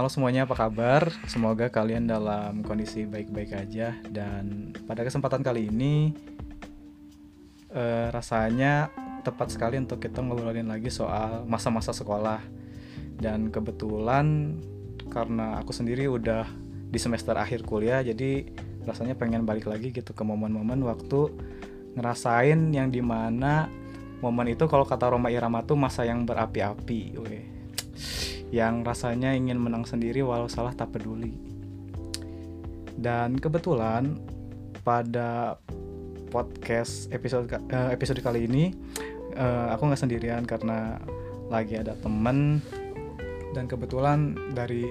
halo semuanya, apa kabar? Semoga kalian dalam kondisi baik-baik aja. Dan pada kesempatan kali ini, eh, rasanya tepat sekali untuk kita ngobrolin lagi soal masa-masa sekolah. Dan kebetulan karena aku sendiri udah di semester akhir kuliah, jadi rasanya pengen balik lagi gitu ke momen-momen waktu ngerasain yang di mana momen itu kalau kata Roma Irama tuh masa yang berapi-api, weh yang rasanya ingin menang sendiri walau salah tak peduli. Dan kebetulan pada podcast episode uh, episode kali ini uh, aku nggak sendirian karena lagi ada temen dan kebetulan dari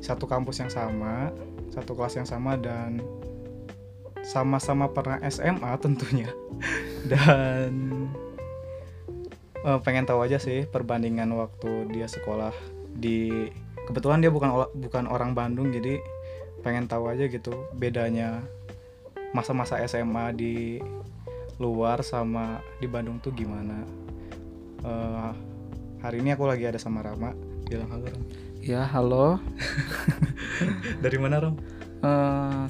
satu kampus yang sama, satu kelas yang sama dan sama-sama pernah SMA tentunya dan uh, pengen tahu aja sih perbandingan waktu dia sekolah di kebetulan dia bukan bukan orang Bandung jadi pengen tahu aja gitu bedanya masa-masa SMA di luar sama di Bandung tuh gimana. Uh, hari ini aku lagi ada sama Rama. Bilang halo Ram ya halo. Dari mana Ram uh,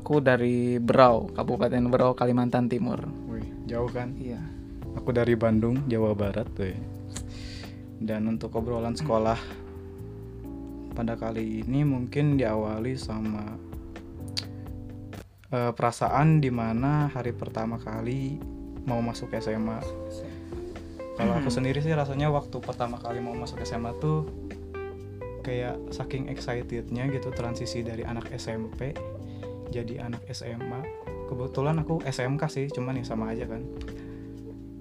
aku dari Berau Kabupaten Berau Kalimantan Timur. Wih, jauh kan? Iya Aku dari Bandung, Jawa Barat tuh. Dan untuk obrolan sekolah pada kali ini mungkin diawali sama uh, perasaan di mana hari pertama kali mau masuk SMA. Kalau aku sendiri sih rasanya waktu pertama kali mau masuk SMA tuh kayak saking excitednya gitu transisi dari anak SMP jadi anak SMA. Kebetulan aku SMK sih, cuman ya sama aja kan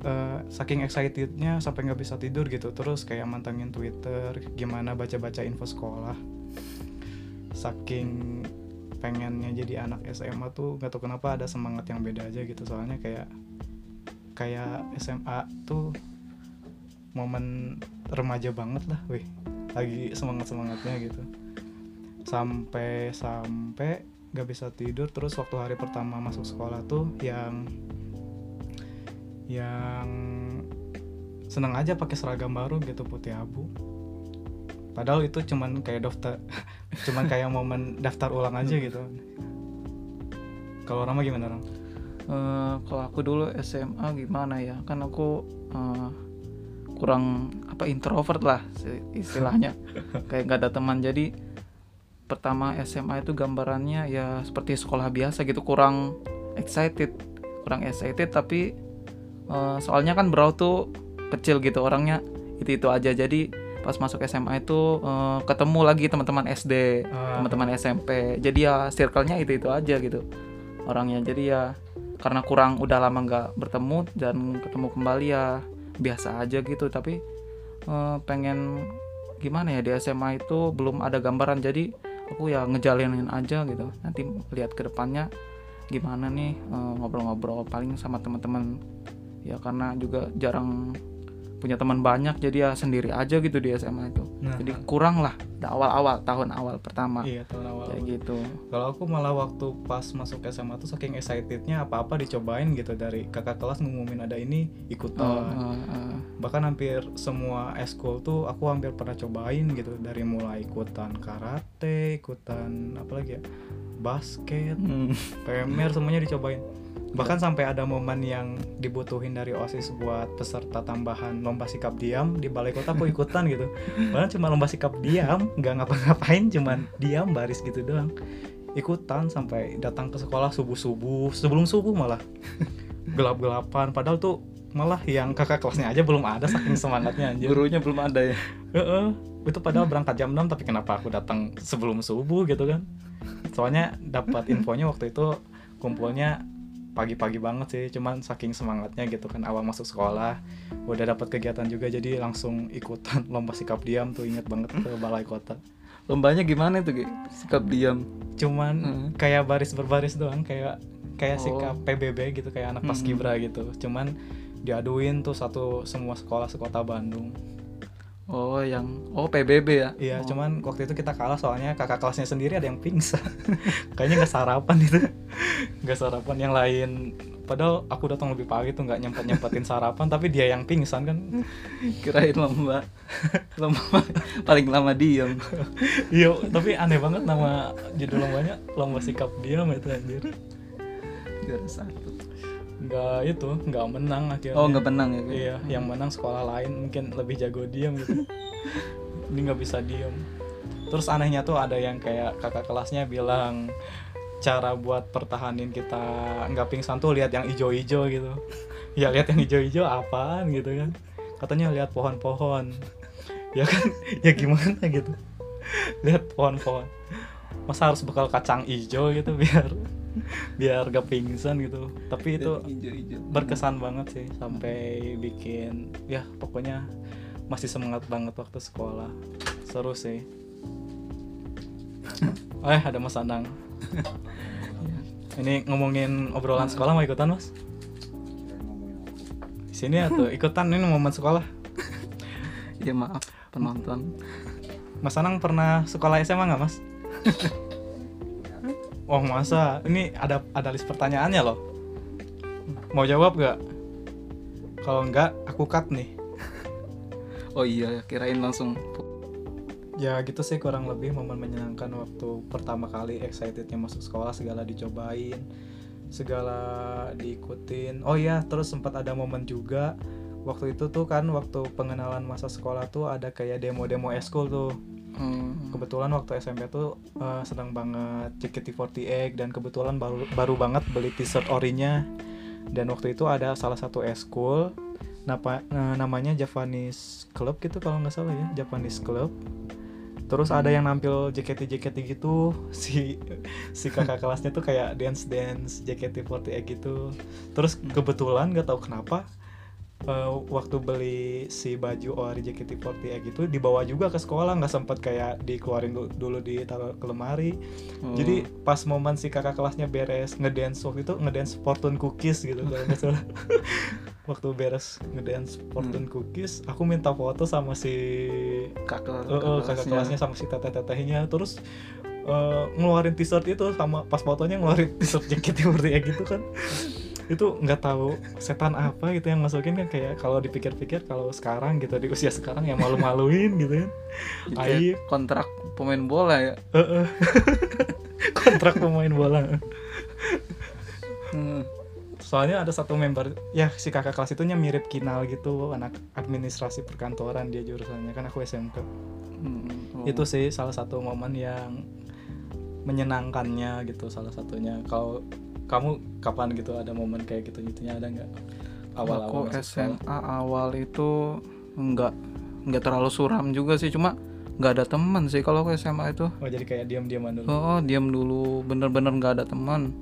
uh, saking excitednya sampai nggak bisa tidur gitu. Terus kayak mantengin Twitter gimana baca-baca info sekolah. Saking pengennya jadi anak SMA tuh gak tau kenapa ada semangat yang beda aja gitu. Soalnya kayak kayak SMA tuh momen remaja banget lah wih lagi semangat semangatnya gitu. Sampai sampai gak bisa tidur. Terus waktu hari pertama masuk sekolah tuh yang yang seneng aja pakai seragam baru gitu putih abu. Padahal itu cuman kayak daftar cuman kayak momen daftar ulang aja gitu. Kalau Rama gimana Ram? Uh, kalau aku dulu SMA gimana ya? Kan aku uh, kurang apa introvert lah istilahnya. Kayak nggak ada teman. Jadi pertama SMA itu gambarannya ya seperti sekolah biasa gitu. Kurang excited kurang excited tapi uh, soalnya kan Bro tuh kecil gitu orangnya itu itu aja. Jadi pas masuk SMA itu uh, ketemu lagi teman-teman SD uh. teman-teman SMP jadi ya circle-nya itu itu aja gitu orangnya. Jadi ya karena kurang udah lama nggak bertemu dan ketemu kembali ya biasa aja gitu. Tapi uh, pengen gimana ya di SMA itu belum ada gambaran. Jadi aku ya ngejalinin aja gitu. Nanti lihat ke depannya gimana nih ngobrol-ngobrol uh, paling sama teman-teman ya karena juga jarang punya teman banyak jadi ya sendiri aja gitu di SMA itu. Nah, jadi kurang lah awal-awal tahun awal pertama. Iya tahun awal kayak gitu. Kalau aku malah waktu pas masuk SMA tuh saking excitednya apa-apa dicobain gitu dari kakak kelas ngumumin ada ini ikutan. Uh, uh, uh. bahkan hampir semua eskul tuh aku hampir pernah cobain gitu dari mulai ikutan karate ikutan apa lagi ya? Basket hmm. PMR semuanya dicobain bahkan sampai ada momen yang dibutuhin dari osis buat peserta tambahan lomba sikap diam di balai kota aku ikutan gitu. Padahal cuma lomba sikap diam nggak ngapa-ngapain cuman diam baris gitu doang. Ikutan sampai datang ke sekolah subuh subuh sebelum subuh malah. Gelap gelapan padahal tuh malah yang kakak kelasnya aja belum ada saking semangatnya anjir gurunya belum ada ya? -e, itu padahal berangkat jam 6 tapi kenapa aku datang sebelum subuh gitu kan? Soalnya dapat infonya waktu itu kumpulnya pagi-pagi banget sih cuman saking semangatnya gitu kan awal masuk sekolah udah dapat kegiatan juga jadi langsung ikutan lomba sikap diam tuh inget banget ke balai kota lombanya gimana tuh sikap diam cuman hmm. kayak baris berbaris doang kayak kayak oh. sikap PBB gitu kayak anak paskibra hmm. gitu cuman diaduin tuh satu semua sekolah sekota Bandung Oh, yang oh PBB ya? Iya, oh. cuman waktu itu kita kalah soalnya kakak kelasnya sendiri ada yang pingsan. Kayaknya nggak sarapan itu. Nggak sarapan yang lain padahal aku datang lebih pagi tuh nggak nyempet nyempetin sarapan tapi dia yang pingsan kan kirain lomba lomba paling lama diem iya tapi aneh banget nama judul lombanya lomba sikap diam itu anjir juara satu nggak itu nggak menang akhirnya. Oh nggak menang ya? Iya yang menang sekolah lain mungkin lebih jago diam gitu. Ini nggak bisa diem. Terus anehnya tuh ada yang kayak kakak kelasnya bilang cara buat pertahanin kita nggak pingsan tuh lihat yang ijo-ijo gitu. Ya lihat yang ijo-ijo apaan gitu kan. Katanya lihat pohon-pohon. Ya kan? Ya gimana gitu? Lihat pohon-pohon. Masa harus bekal kacang ijo gitu biar biar gak pingsan gitu. Tapi itu berkesan banget sih sampai bikin ya pokoknya masih semangat banget waktu sekolah. Seru sih. Eh ada mas Anang. Ini ngomongin obrolan sekolah mau ikutan mas? Di sini atau ikutan? Ini momen sekolah. Ya maaf penonton. Mas Anang pernah sekolah SMA nggak mas oh masa? Ini ada ada list pertanyaannya loh. Mau jawab gak kalau enggak aku cut nih. Oh iya kirain langsung. Ya gitu sih kurang lebih momen menyenangkan waktu pertama kali excitednya masuk sekolah segala dicobain segala diikutin. Oh iya terus sempat ada momen juga waktu itu tuh kan waktu pengenalan masa sekolah tuh ada kayak demo-demo eskul tuh hmm, kebetulan waktu SMP tuh eh, senang banget JKT48 dan kebetulan baru baru banget beli t-shirt orinya. Dan waktu itu ada salah satu eskul napa, eh, namanya Japanese Club gitu kalau nggak salah ya Japanese Club. Terus ada yang nampil JKT JKT gitu si si kakak kelasnya tuh kayak dance dance JKT48 gitu. Terus kebetulan nggak tahu kenapa eh, waktu beli si baju ORI JKT48 gitu dibawa juga ke sekolah. Nggak sempet kayak dikeluarin dulu, dulu ditaruh ke lemari. Oh. jadi pas momen si kakak kelasnya beres ngedance waktu itu ngedance fortune cookies gitu kalau nggak salah. Waktu beres ngedance fortune cookies aku minta foto sama si kakak eh, kakak kelasnya. sama si teteh-tetehnya. Terus eh, ngeluarin t-shirt itu sama pas fotonya ngeluarin t-shirt JKT48 gitu kan itu nggak tahu setan apa gitu yang masukin kan kayak kalau dipikir-pikir kalau sekarang gitu di usia sekarang yang malu-maluin gitu kan. Aib. kontrak pemain bola ya. Kontrak pemain bola. Hmm. soalnya ada satu member ya si kakak kelas itu mirip kinal gitu anak administrasi perkantoran dia jurusannya kan aku SMK Hmm, oh. itu sih salah satu momen yang menyenangkannya gitu salah satunya. Kalau kamu kapan gitu ada momen kayak gitu gitunya ada nggak? Awal aku awal sekolah? SMA awal itu nggak nggak terlalu suram juga sih cuma nggak ada teman sih kalau aku SMA itu. Oh jadi kayak diam diaman dulu. Oh diam dulu bener-bener nggak ada teman.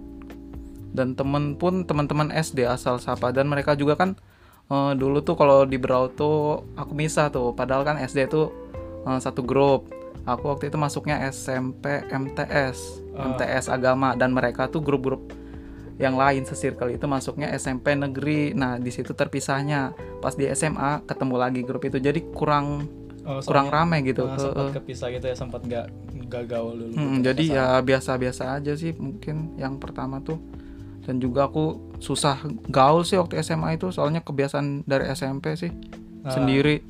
Dan temen pun teman-teman SD asal sapa. Dan mereka juga kan eh, dulu tuh kalau di Berau tuh aku misah tuh. Padahal kan SD tuh eh, satu grup. Aku waktu itu masuknya SMP MTS Ah. MTS agama. Dan mereka tuh grup-grup yang lain sesirkel itu masuknya SMP negeri. Nah di situ terpisahnya. Pas di SMA ketemu lagi grup itu. Jadi kurang Oh, kurang rame gitu. Eh, sempat kepisah gitu ya sempat nggak nggak gaul dulu Hmm, jadi ya biasa-biasa aja sih mungkin yang pertama tuh. Dan juga aku susah gaul sih waktu SMA itu soalnya kebiasaan dari SMP sih. Ah. sendiri.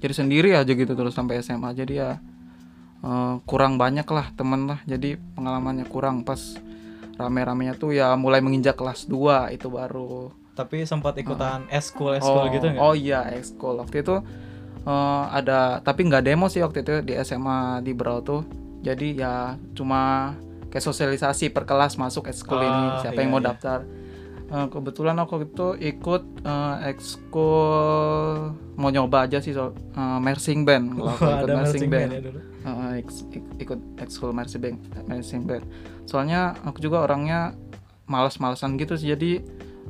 Jadi sendiri aja gitu terus sampai SMA jadi ya eh, kurang banyak lah temen lah. Jadi pengalamannya kurang. Pas rame-ramenya tuh ya mulai menginjak kelas 2 itu baru. Tapi sempat ikutan eskul eskul oh, gitu nggak? oh iya ekskul waktu itu eh, ada tapi nggak demo sih waktu itu di SMA di Brau tuh. Jadi ya cuma kayak sosialisasi per kelas masuk ekskul ini Ah, siapa iya, yang mau iya. daftar Eh, kebetulan aku itu ikut eh, ekskul mau nyoba aja sih so, eh, marching band kalau ikut marching band band ya dulu Uh, ex- ik- ikut ekskul marching band, marching band. Soalnya aku juga orangnya malas-malasan gitu sih, jadi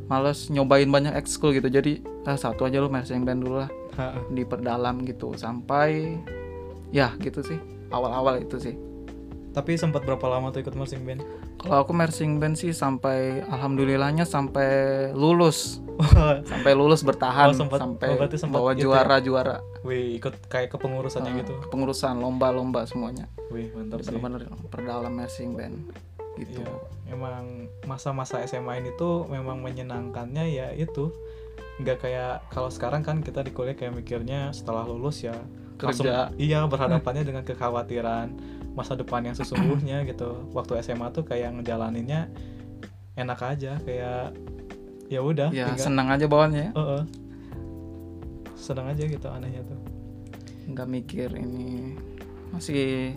males nyobain banyak ekskul gitu. Jadi ah, satu aja lu marching band dulu lah diperdalam gitu sampai ya gitu sih. Awal-awal itu sih. tapi sempat berapa lama tuh ikut marching band Kalau aku marching band sih sampai alhamdulillahnya sampai lulus, sampai lulus bertahan Oh, sempat- sampai oh, sempat bawa gitu ya? juara-juara wih ikut kayak kepengurusannya Uh, gitu kepengurusan lomba-lomba semuanya. wih mantap sih Bener-bener perdalam marching band. gitu Iya, emang masa-masa SMA ini tuh memang menyenangkannya ya itu nggak kayak kalau sekarang kan kita di kuliah kayak mikirnya setelah lulus ya langsung Kerja. iya berhadapannya dengan kekhawatiran masa depan yang sesungguhnya gitu. Waktu SMA tuh kayak ngejalaninnya enak aja kayak ya udah ya tinggal- senang aja bawaannya ya. Heeh. senang aja gitu anehnya tuh. Nggak mikir ini masih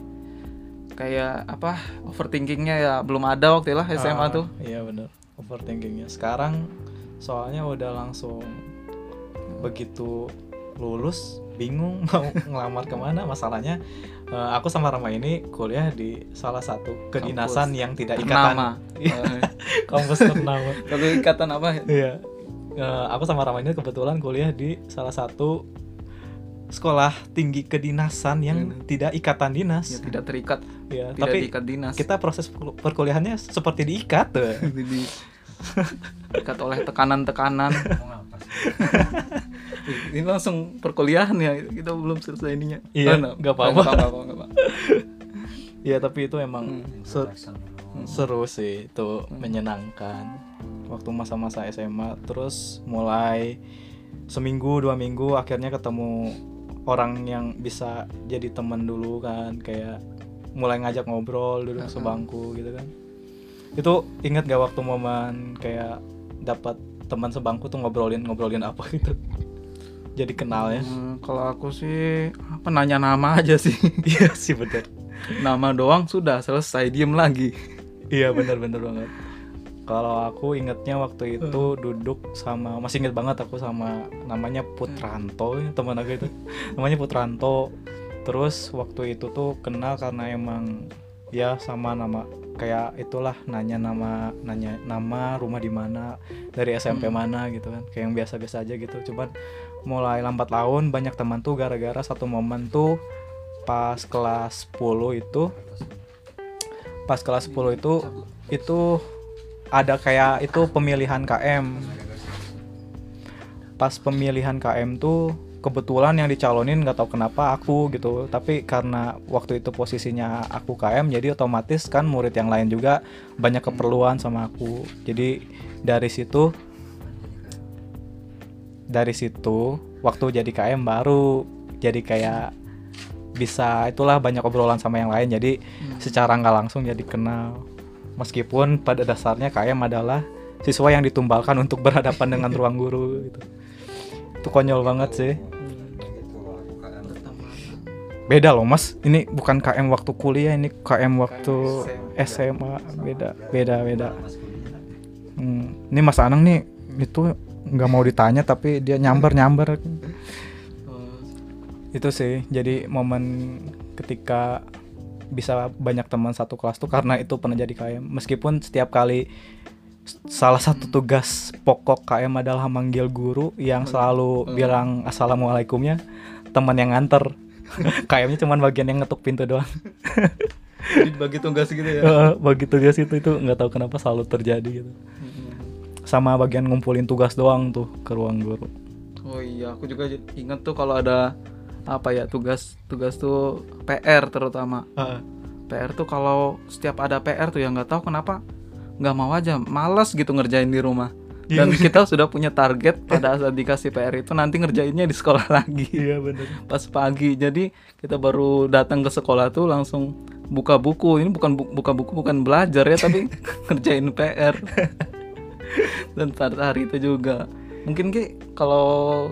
kayak apa overthinkingnya ya belum ada waktu lah SMA Ah, tuh. iya bener overthinkingnya. Sekarang soalnya udah langsung begitu lulus bingung mau ngelamar ke mana masalahnya eh, aku sama Rama ini kuliah di salah satu kedinasan yang tidak ikatan. Nama Eh, kampus ternama. Kalau ikatan apa? Iya. Eh, aku sama Rama ini kebetulan kuliah di salah satu sekolah tinggi kedinasan yang Hmm. tidak ikatan dinas. Ya tidak terikat. Iya, tidak tapi diikat dinas. kita proses perkuliahannya seperti diikat tuh. jadi diikat oleh tekanan-tekanan ini langsung perkuliahan ya kita belum selesai ininya Iya, nggak apa-apa. nggak apa-apa, nggak apa-apa. Iya tapi itu emang Hmm. ser- seru sih itu menyenangkan waktu masa-masa SMA terus mulai seminggu dua minggu akhirnya ketemu orang yang bisa jadi teman dulu kan kayak mulai ngajak ngobrol duduk Uh-uh. sebangku gitu kan itu inget gak waktu momen kayak dapat teman sebangku tuh ngobrolin ngobrolin apa gitu jadi kenal ya? Hmm, kalau aku sih apa nanya nama aja sih. Iya sih bener. Nama doang sudah selesai diem lagi. Iya bener-bener banget. Kalau aku ingetnya waktu itu duduk sama masih inget banget aku sama namanya Putranto ya, teman aku itu. Namanya Putranto. Terus waktu itu tuh kenal karena emang ya sama nama kayak itulah nanya nama nanya nama rumah di mana dari SMP Hmm. mana gitu kan. Kayak yang biasa-biasa aja gitu. Cuman mulai lambat laun banyak teman tuh gara-gara satu momen tuh pas kelas 10 itu pas kelas 10 itu itu ada kayak itu pemilihan KM pas pemilihan KM tuh kebetulan yang dicalonin nggak tahu kenapa aku gitu tapi karena waktu itu posisinya aku KM jadi otomatis kan murid yang lain juga banyak keperluan sama aku. Jadi dari situ dari situ waktu jadi KM baru jadi kayak bisa itulah banyak obrolan sama yang lain. Jadi secara nggak langsung jadi kenal. Meskipun pada dasarnya KM adalah siswa yang ditumbalkan untuk berhadapan dengan ruang guru gitu. Itu konyol banget sih. Beda loh mas. Ini bukan KM waktu kuliah ini KM waktu SMA beda beda beda. Hmm, ini Mas Anang nih itu nggak mau ditanya tapi dia nyamber nyamber. Itu sih jadi momen ketika bisa banyak teman satu kelas tuh karena itu pernah jadi KM meskipun setiap kali salah satu tugas pokok KM adalah manggil guru yang selalu Hmm. bilang assalamualaikumnya teman yang nganter. KM-nya cuman bagian yang ngetuk pintu doang. Jadi bagi tugas gitu ya? Bagi tugas itu itu nggak tahu kenapa selalu terjadi gitu sama bagian ngumpulin tugas doang tuh ke ruang guru. Oh iya aku juga inget tuh kalau ada apa ya tugas tugas tuh PR terutama. Heeh. PR tuh kalau setiap ada PR tuh ya nggak tahu kenapa nggak mau aja malas gitu ngerjain di rumah. Dan kita sudah punya target pada saat dikasih PR itu nanti ngerjainnya di sekolah lagi. Iya bener. Pas pagi jadi kita baru datang ke sekolah tuh langsung buka buku. Ini bukan bu- buka buku bukan belajar ya tapi ngerjain PR dan pada hari itu juga. Mungkin ki kalau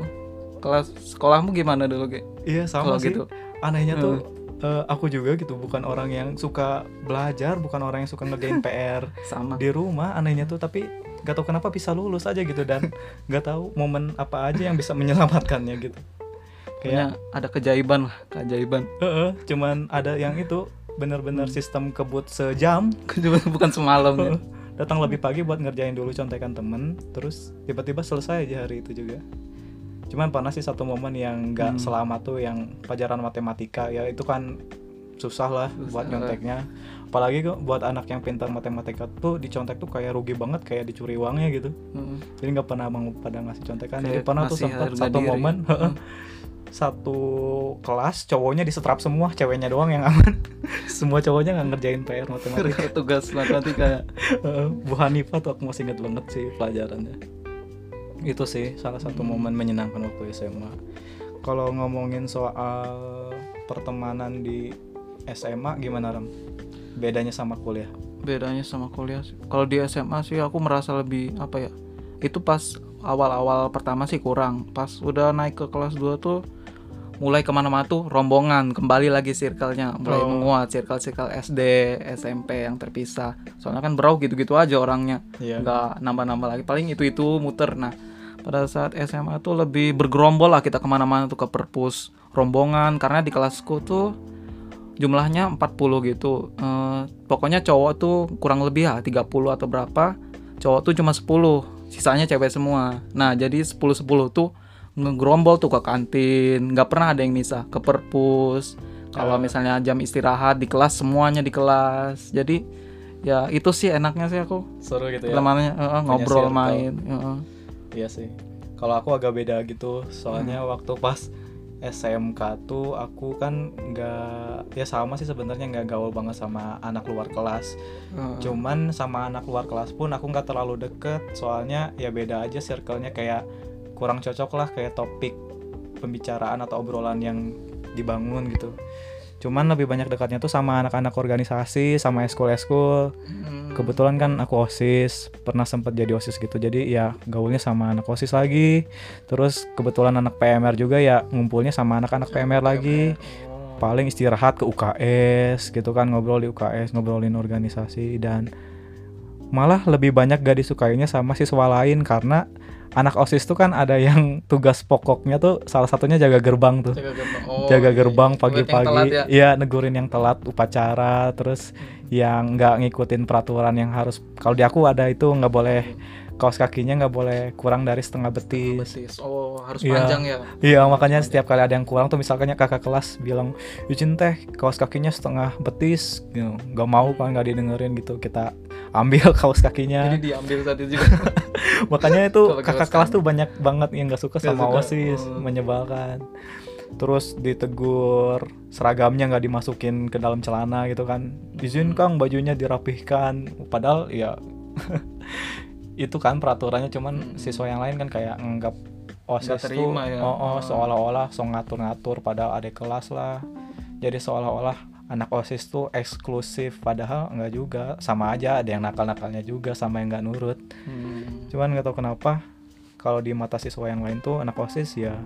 kelas sekolahmu gimana dulu ki? Iya sama kalau sih. gitu. Anehnya tuh eh, aku juga gitu bukan orang yang suka belajar bukan orang yang suka ngerjain PR sama. di rumah anehnya tuh tapi nggak tahu kenapa bisa lulus aja gitu dan nggak tahu momen apa aja yang bisa menyelamatkannya gitu. Kayaknya kayak ada keajaiban lah keajaiban. Heeh, cuman ada yang itu bener-bener sistem kebut sejam. Bukan semalam ya datang lebih pagi buat ngerjain dulu contekan temen terus tiba-tiba selesai aja hari itu juga cuman pernah sih satu momen yang nggak Hmm. selama tuh yang pelajaran matematika ya itu kan susah lah Susah. buat nyonteknya apalagi kok buat anak yang pintar matematika tuh dicontek tuh kayak rugi banget kayak dicuri uangnya gitu Heeh. jadi nggak pernah mau pada ngasih contekan Kayak jadi pernah tuh sempat satu diri. momen Heeh. Satu kelas cowoknya disetrap semua ceweknya doang yang aman. Semua cowoknya nggak ngerjain PR matematika. Tugas matematika Eh, Bu Hanifah tuh aku masih inget banget sih pelajarannya. Itu sih salah satu Hmm. momen menyenangkan waktu SMA kalau ngomongin soal pertemanan di SMA gimana Ram? bedanya sama kuliah? Bedanya sama kuliah sih. kalau di SMA sih aku merasa lebih apa ya itu pas awal-awal pertama sih kurang. Pas udah naik ke kelas 2 tuh mulai ke mana-mana tuh rombongan kembali lagi circle-nya mulai Oh. menguat circle-circle SD SMP yang terpisah. Soalnya kan bro gitu-gitu aja orangnya. Iya. nggak nambah-nambah lagi. Paling itu itu muter. Nah pada saat SMA tuh lebih bergerombol lah kita ke mana-mana tuh ke perpus rombongan. Karena di kelasku tuh jumlahnya 40 gitu. Eh, pokoknya cowok tuh kurang lebih ya 30 atau berapa. Cowok tuh cuma 10 sisanya cewek semua. Nah jadi 10-10 tuh ngegerombol tuh ke kantin nggak pernah ada yang misah ke perpus kalau Oh. misalnya jam istirahat di kelas semuanya di kelas jadi ya itu sih enaknya sih aku seru gitu ya pertemanannya eh, eh, ngobrol main eh. Iya sih. Kalau aku agak beda gitu, soalnya Hmm. waktu pas SMK tuh aku kan nggak ya sama sih sebenarnya nggak gaul banget sama anak luar kelas. Eh, Cuman sama anak luar kelas pun aku nggak terlalu deket, soalnya ya beda aja circle-nya kayak kurang cocok lah kayak topik pembicaraan atau obrolan yang dibangun gitu. Cuman lebih banyak dekatnya tuh sama anak-anak organisasi, sama eskul-eskul. hmm. Kebetulan kan aku OSIS, pernah sempat jadi OSIS gitu. Jadi ya gaulnya sama anak OSIS lagi. Terus kebetulan anak PMR juga ya ngumpulnya sama anak-anak PMR lagi. Oh. Paling istirahat ke UKS gitu kan ngobrol di UKS, ngobrolin organisasi dan malah lebih banyak gak disukainya sama siswa lain karena anak OSIS tuh kan ada yang tugas pokoknya tuh salah satunya jaga gerbang tuh. jaga gerbang Oh, jaga iya, iya. Pagi-pagi ya. iya negurin yang telat upacara terus yang nggak ngikutin peraturan yang harus kalau di aku ada itu nggak boleh kaos kakinya nggak boleh kurang dari setengah betis betis oh harus Iya. panjang ya iya makanya setiap kali ada yang kurang tuh misalnya kakak kelas bilang Yucin teh kaos kakinya setengah betis gitu. nggak mau kan nggak didengerin gitu kita ambil kaos kakinya jadi diambil tadi juga makanya itu kakak kelas tuh banyak banget yang nggak suka Nggak sama suka. osis Oh. menyebalkan terus ditegur seragamnya nggak dimasukin ke dalam celana gitu kan izin Hmm. kang bajunya dirapihkan padahal ya itu kan peraturannya cuman Hmm. siswa yang lain kan kayak nganggap osis terima tuh ya. oh, oh, Oh. seolah-olah so ngatur-ngatur padahal ada kelas lah jadi seolah-olah anak osis tuh eksklusif padahal nggak juga. Sama aja ada yang nakal-nakalnya juga sama yang nggak nurut. Hmm. cuman nggak tahu kenapa kalau di mata siswa yang lain tuh anak osis ya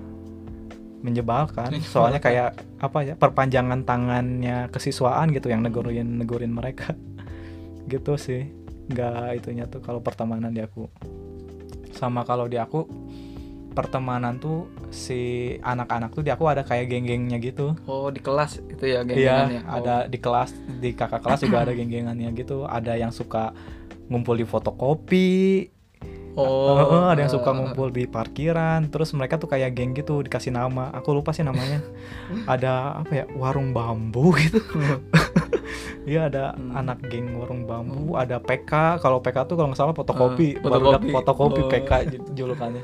menyebalkan Menyebalkan. soalnya kayak apa ya perpanjangan tangannya kesiswaan gitu yang negurin negurin mereka. Gitu sih. Nggak itunya tuh kalau pertemanan di aku. Sama kalau di aku pertemanan tuh si anak-anak tuh di aku ada kayak geng-gengnya gitu oh di kelas itu ya Iya, geng-gengannya Oh. ada di kelas di kakak kelas juga ada geng-gengannya gitu. Ada yang suka ngumpul di fotokopi, oh Heeh, ada yang suka ngumpul di parkiran. Terus mereka tuh kayak geng gitu dikasih nama. Aku lupa sih namanya. ada apa ya? Warung bambu gitu. Iya ada Hmm. anak geng warung bambu, ada PK. Kalau PK tuh kalau nggak salah Eh, fotokopi, baru fotokopi. fotokopi Oh. PK julukannya.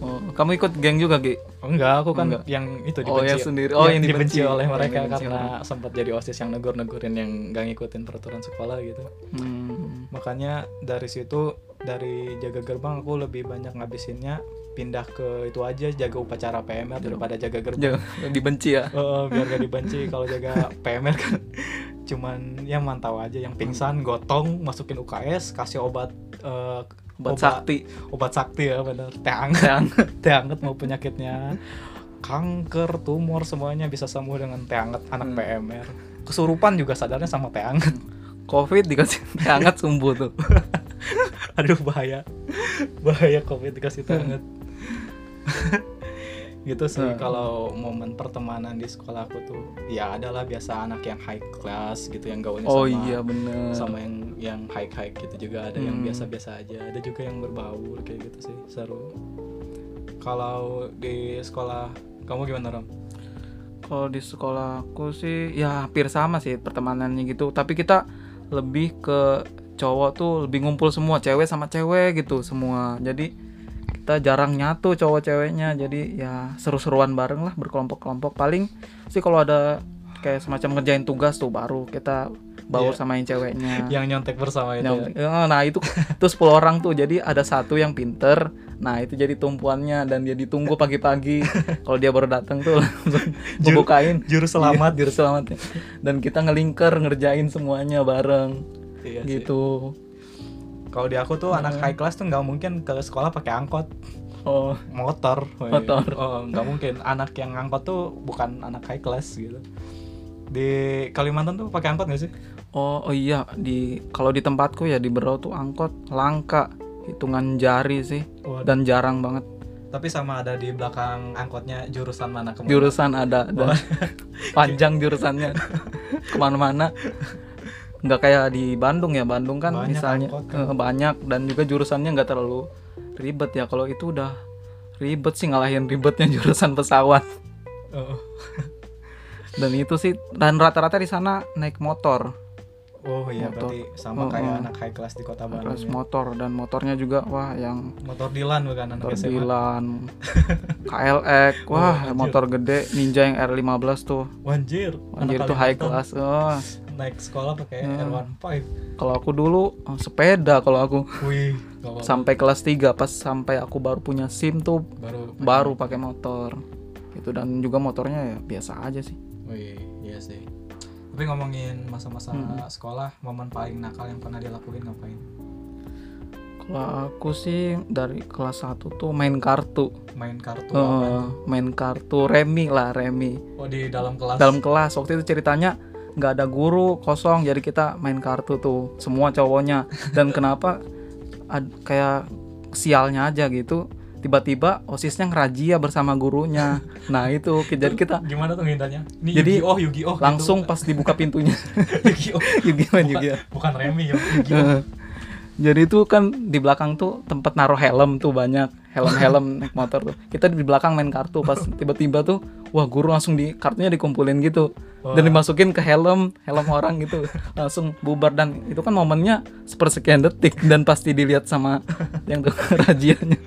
Oh, kamu ikut geng juga Gi Enggak, aku kan Enggak. yang itu Oh, dibenci. yang sendiri. Oh, yang dibenci. oleh Oh, yang mereka dibenci karena sempat jadi OSIS yang negur-negurin yang gak ngikutin peraturan sekolah gitu. Hmm. Makanya dari situ dari jaga gerbang aku lebih banyak ngabisinnya pindah ke itu aja jaga upacara PMR daripada jaga gerbang. Jangan dibenci ya Eh, biar gak dibenci kalau jaga PMR kan cuman ya mantau aja yang pingsan gotong masukin UKS kasih obat eh, buat sakti. obat sakti ya benar. Teh teh hangat mau penyakitnya. Kanker tumor semuanya bisa sembuh dengan teh hangat anak Hmm. PMR kesurupan juga sadarnya sama teh hangat covid dikasih teh hangat sembuh tuh. Aduh bahaya. Bahaya covid dikasih teh hangat gitu sih Hmm. kalau momen pertemanan di sekolah aku tuh ya adalah biasa anak yang high class gitu yang gaulnya oh sama iya bener sama yang yang high high gitu juga ada yang Hmm. biasa-biasa aja ada juga yang berbaur kayak gitu sih seru kalau di sekolah kamu gimana Ram? kalau di sekolah aku sih ya hampir sama sih pertemanannya gitu tapi kita lebih ke cowok tuh lebih ngumpul semua cewek sama cewek gitu semua jadi kita jarang nyatu cowok ceweknya. Jadi ya seru-seruan bareng lah berkelompok-kelompok. Paling sih kalau ada kayak semacam ngerjain tugas tuh baru kita baur Iya. sama yang ceweknya. Yang nyontek bersama itu Yang- ya. eh, nah itu tuh 10 orang tuh. Jadi ada satu yang pinter. Nah itu jadi tumpuannya dan dia ditunggu pagi-pagi. Kalau dia baru datang tuh Juru- bukain juru selamat. juru selamatnya dan kita ngelingker ngerjain semuanya bareng. Iya sih. Kalau di aku tuh anak high class tuh nggak mungkin ke sekolah pakai angkot. Oh. Motor. Woi. Motor. oh nggak mungkin. Anak yang angkot tuh bukan anak high class gitu. Di Kalimantan tuh pakai angkot nggak sih? Oh oh iya. Di kalau di tempatku ya di Berau tuh angkot. Langka. Hitungan jari sih. Waduh. dan jarang banget. Tapi sama ada di belakang angkotnya jurusan mana ke mana? Jurusan ada. Dan panjang jurusannya. Ke mana-mana nggak kayak di Bandung ya Bandung kan Banyak misalnya kan. eh, banyak dan juga jurusannya nggak terlalu ribet ya kalau itu udah ribet sih ngalahin ribetnya jurusan pesawat oh. dan itu sih dan rata-rata di sana naik motor oh iya Motor. berarti sama Oh, kayak oh. anak high class di kota Bandung terus ya. motor dan motornya juga wah yang motor Dilan bukan anak motor SMA Dilan KLX wah anjir. motor gede Ninja yang R15 tuh Wanjir, anjir anak itu high class oh. Naik sekolah pakai Hmm. R15 kalau aku dulu oh, sepeda kalau aku wih sampai kelas 3 pas sampai aku baru punya SIM tuh baru baru pakai motor gitu dan juga motornya ya biasa aja sih Wih, iya sih. Tapi ngomongin masa-masa Hmm. sekolah, momen paling nakal yang pernah dilakuin ngapain? kalau aku sih dari kelas 1 tuh main kartu Main kartu apa? main kartu remi lah remi Oh di dalam kelas. dalam kelas waktu itu ceritanya nggak ada guru kosong jadi kita main kartu tuh semua cowoknya dan kenapa ad- kayak sialnya aja gitu tiba-tiba osisnya ngerajia bersama gurunya nah itu jadi kita Gimana tuh ngindanya? Ini Jadi, Yu-Gi-Oh, Yu-Gi-Oh. gitu. langsung pas dibuka pintunya Yu-Gi-Oh. Yu-Gi-Oh Bukan, Yu-Gi-Oh. bukan Remi ya, Yu-Gi-Oh. Jadi itu kan di belakang tuh tempat naruh helm tuh banyak. Helm-helm naik motor tuh. Kita di belakang main kartu pas tiba-tiba tuh wah guru langsung di kartunya dikumpulin gitu. Dan Wah. dimasukin ke helm helm orang gitu. Langsung bubar. Dan itu kan momennya sepersekian detik. Dan pasti dilihat sama yang tuh rajianya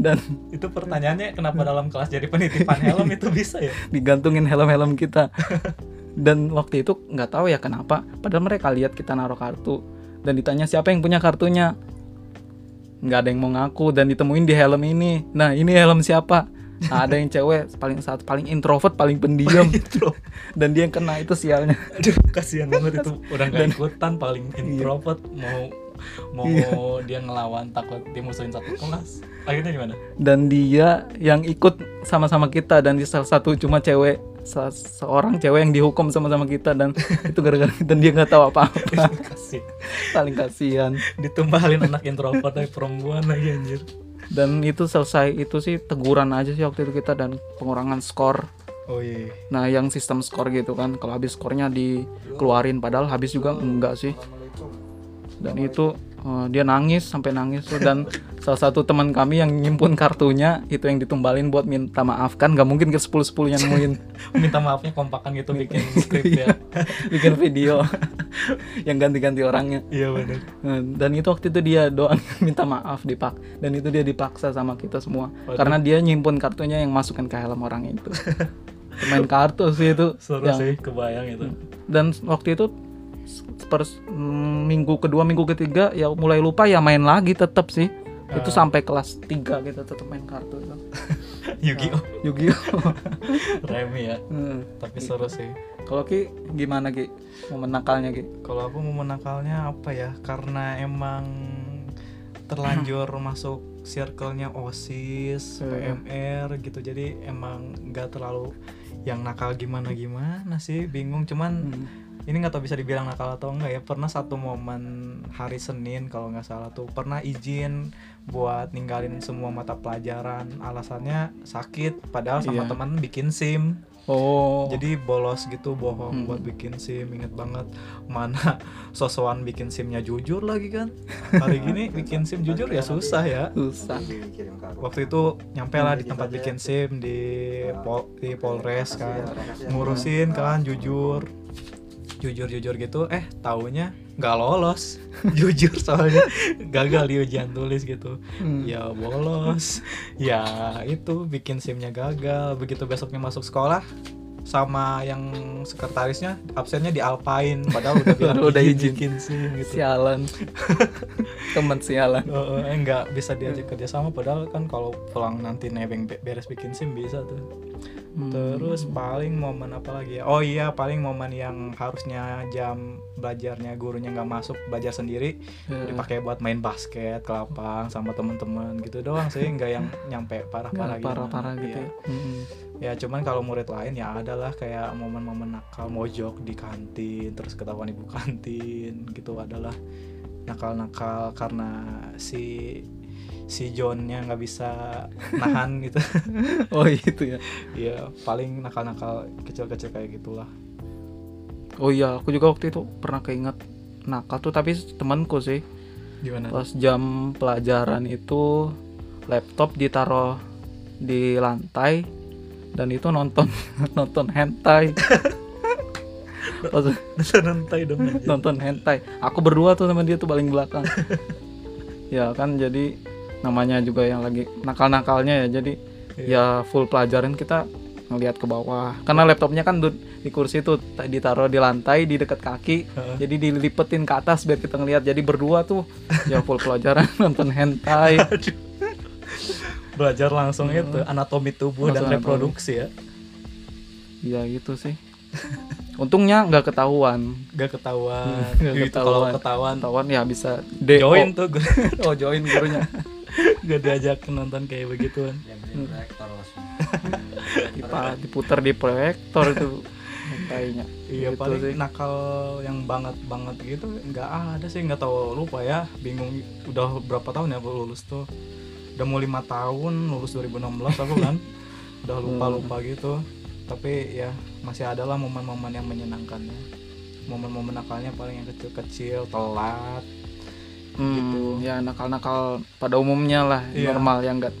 dan Itu pertanyaannya kenapa dalam kelas jadi penitipan helm itu bisa ya? digantungin helm-helm kita. Dan waktu itu nggak tahu ya kenapa. Padahal mereka lihat kita naruh kartu dan ditanya siapa yang punya kartunya? Nggak ada yang mau ngaku dan ditemuin di helm ini. Nah ini helm siapa? Nah, ada yang cewek paling saat paling introvert paling pendiam. Dan dia yang kena itu sialnya. Aduh, kasihan banget itu. Udah nggak ikutan paling introvert mau mau dia ngelawan takut dimusuhin satu kelas. Akhirnya gimana? dan dia yang ikut sama-sama kita dan di salah satu cuma cewek se- seorang cewek yang dihukum sama-sama kita dan itu gara-gara dan dia nggak tahu apa-apa Kasih. paling kasihan Ditumbalin anak introvert dari perempuan lagi anjir. dan itu selesai itu sih teguran aja sih waktu itu kita dan pengurangan skor Oh iya. nah yang sistem skor gitu kan kalau habis skornya dikeluarin padahal habis juga enggak sih dan itu eh, dia nangis sampai nangis tuh. dan salah satu teman kami yang nyimpun kartunya itu yang ditumbalin buat minta maaf kan nggak mungkin ke sepuluh sepuluh yang nemuin Minta maafnya kompakan gitu bikin skrip ya. bikin video yang ganti-ganti orangnya Iya benar. Eh, dan itu waktu itu dia doang minta maaf dipak dan itu dia dipaksa sama kita semua Waduh. karena dia nyimpun kartunya yang masukkan ke helm orang itu main kartu sih itu Seru yang- sih kebayang itu. dan waktu itu per mm, minggu kedua minggu ketiga ya mulai lupa ya main lagi tetap sih itu Ah. sampai kelas 3 kita tetap main kartu itu Yu-Gi-Oh, Yu-Gi-Oh Remi ya. Hmm. Tapi seru sih. kalau Ki gimana Ki mau menakalnya Ki Kalau aku mau menakalnya apa ya? Karena emang terlanjur masuk circle-nya OSIS, Iya. PMR gitu. Jadi emang nggak terlalu yang nakal gimana gimana sih, bingung. Cuman Hmm. Ini nggak tahu bisa dibilang nakal atau enggak ya. Pernah satu momen hari Senin kalau nggak salah tuh pernah izin buat ninggalin semua mata pelajaran. Alasannya sakit, padahal sama Iya. teman bikin SIM. oh Jadi bolos gitu bohong Hmm. buat bikin SIM Ingat banget mana sosokan bikin SIMnya jujur lagi kan Hari gini bikin SIM jujur ya susah ya susah Waktu itu nyampe lah di tempat bikin SIM di, pol, di Polres kan Ngurusin kan jujur Jujur-jujur gitu eh taunya nggak lolos. Jujur soalnya gagal di ujian tulis gitu. Hmm. ya bolos. Ya itu bikin simnya gagal. Begitu besoknya masuk sekolah sama yang sekretarisnya absennya di Alpain padahal udah bilang Udah izin izin. bikin sim gitu. Sialan. Teman sialan. Oh, oh, eh, nggak bisa diajak kerja sama padahal kan kalau pulang nanti nebeng be- beres bikin sim bisa tuh Hmm. terus paling momen apa lagi ya oh iya paling momen yang harusnya jam belajarnya gurunya nggak masuk belajar sendiri Ya. dipakai buat main basket ke lapang sama temen-temen gitu doang sih nggak yang nyampe parah-parah Nggak parah-parah gitu Iya. ya Hmm. ya cuman kalau murid lain ya adalah kayak momen-momen nakal mojok di kantin terus ketahuan ibu kantin gitu adalah nakal-nakal karena si si Johnnya nggak bisa nahan gitu. Oh itu ya? Ya paling nakal-nakal kecil-kecil kayak gitulah. Oh iya aku juga waktu itu pernah keinget nakal tuh tapi temanku sih. Gimana pas jam pelajaran itu laptop ditaruh di lantai dan itu nonton nonton hentai. Pas nanti dong anjir. nonton hentai. Aku berdua tuh sama dia tuh paling belakang. Ya kan jadi namanya juga yang lagi nakal-nakalnya ya. Jadi ya full pelajaran kita ngelihat ke bawah. Karena laptopnya kan di kursi ta- ditaruh di lantai di dekat kaki Heeh. jadi dilipetin ke atas biar kita ngelihat jadi berdua tuh ya full pelajaran nonton hentai. Belajar langsung itu anatomi tubuh dan Langsung anatomi. reproduksi ya. ya gitu sih. Untungnya nggak ketahuan. Gak ketahuan. Nggak gitu kalau ketahuan. ketahuan. Ketahuan ya bisa join tuh oh join gurunya gak diajak nonton kayak begituan. Dipa- diputar di proyektor itu. Hentainya Iya Gitu paling sih. nakal yang banget banget gitu nggak ada sih. Nggak tahu lupa ya. Bingung udah berapa tahun ya aku lulus tuh. Udah mau lima tahun lulus 2016 aku kan. Udah lupa lupa gitu. Tapi ya masih ada lah momen-momen yang menyenangkannya momen-momen nakalnya paling yang kecil-kecil telat Hmm, Gitu. ya nakal-nakal pada umumnya lah Iya. normal yang enggak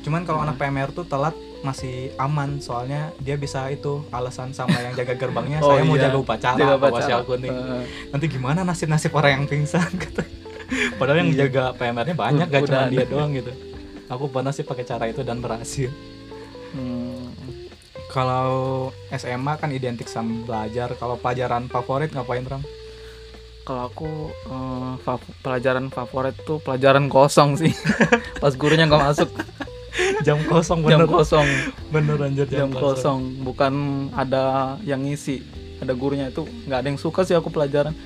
cuman kalau Iya. anak PMR tuh telat masih aman soalnya dia bisa itu alasan sama yang jaga gerbangnya Oh, saya mau iya. jaga upacara Jaga upacara. sial kuning Eh, nanti gimana nasib nasib orang yang pingsan gitu padahal yang Iya. jaga PMR-nya banyak gak cuma dia doang gitu aku pernah sih pakai cara itu dan berhasil hmm, kalau SMA kan identik sama belajar kalau pelajaran favorit ngapain Ram kalau aku eh, fav- pelajaran favorit tuh pelajaran kosong sih. Pas gurunya nggak masuk. Jam kosong jam bener. kosong. Bener anjir jam kosong. bukan ada yang ngisi ada gurunya. Itu nggak ada yang suka sih aku pelajaran.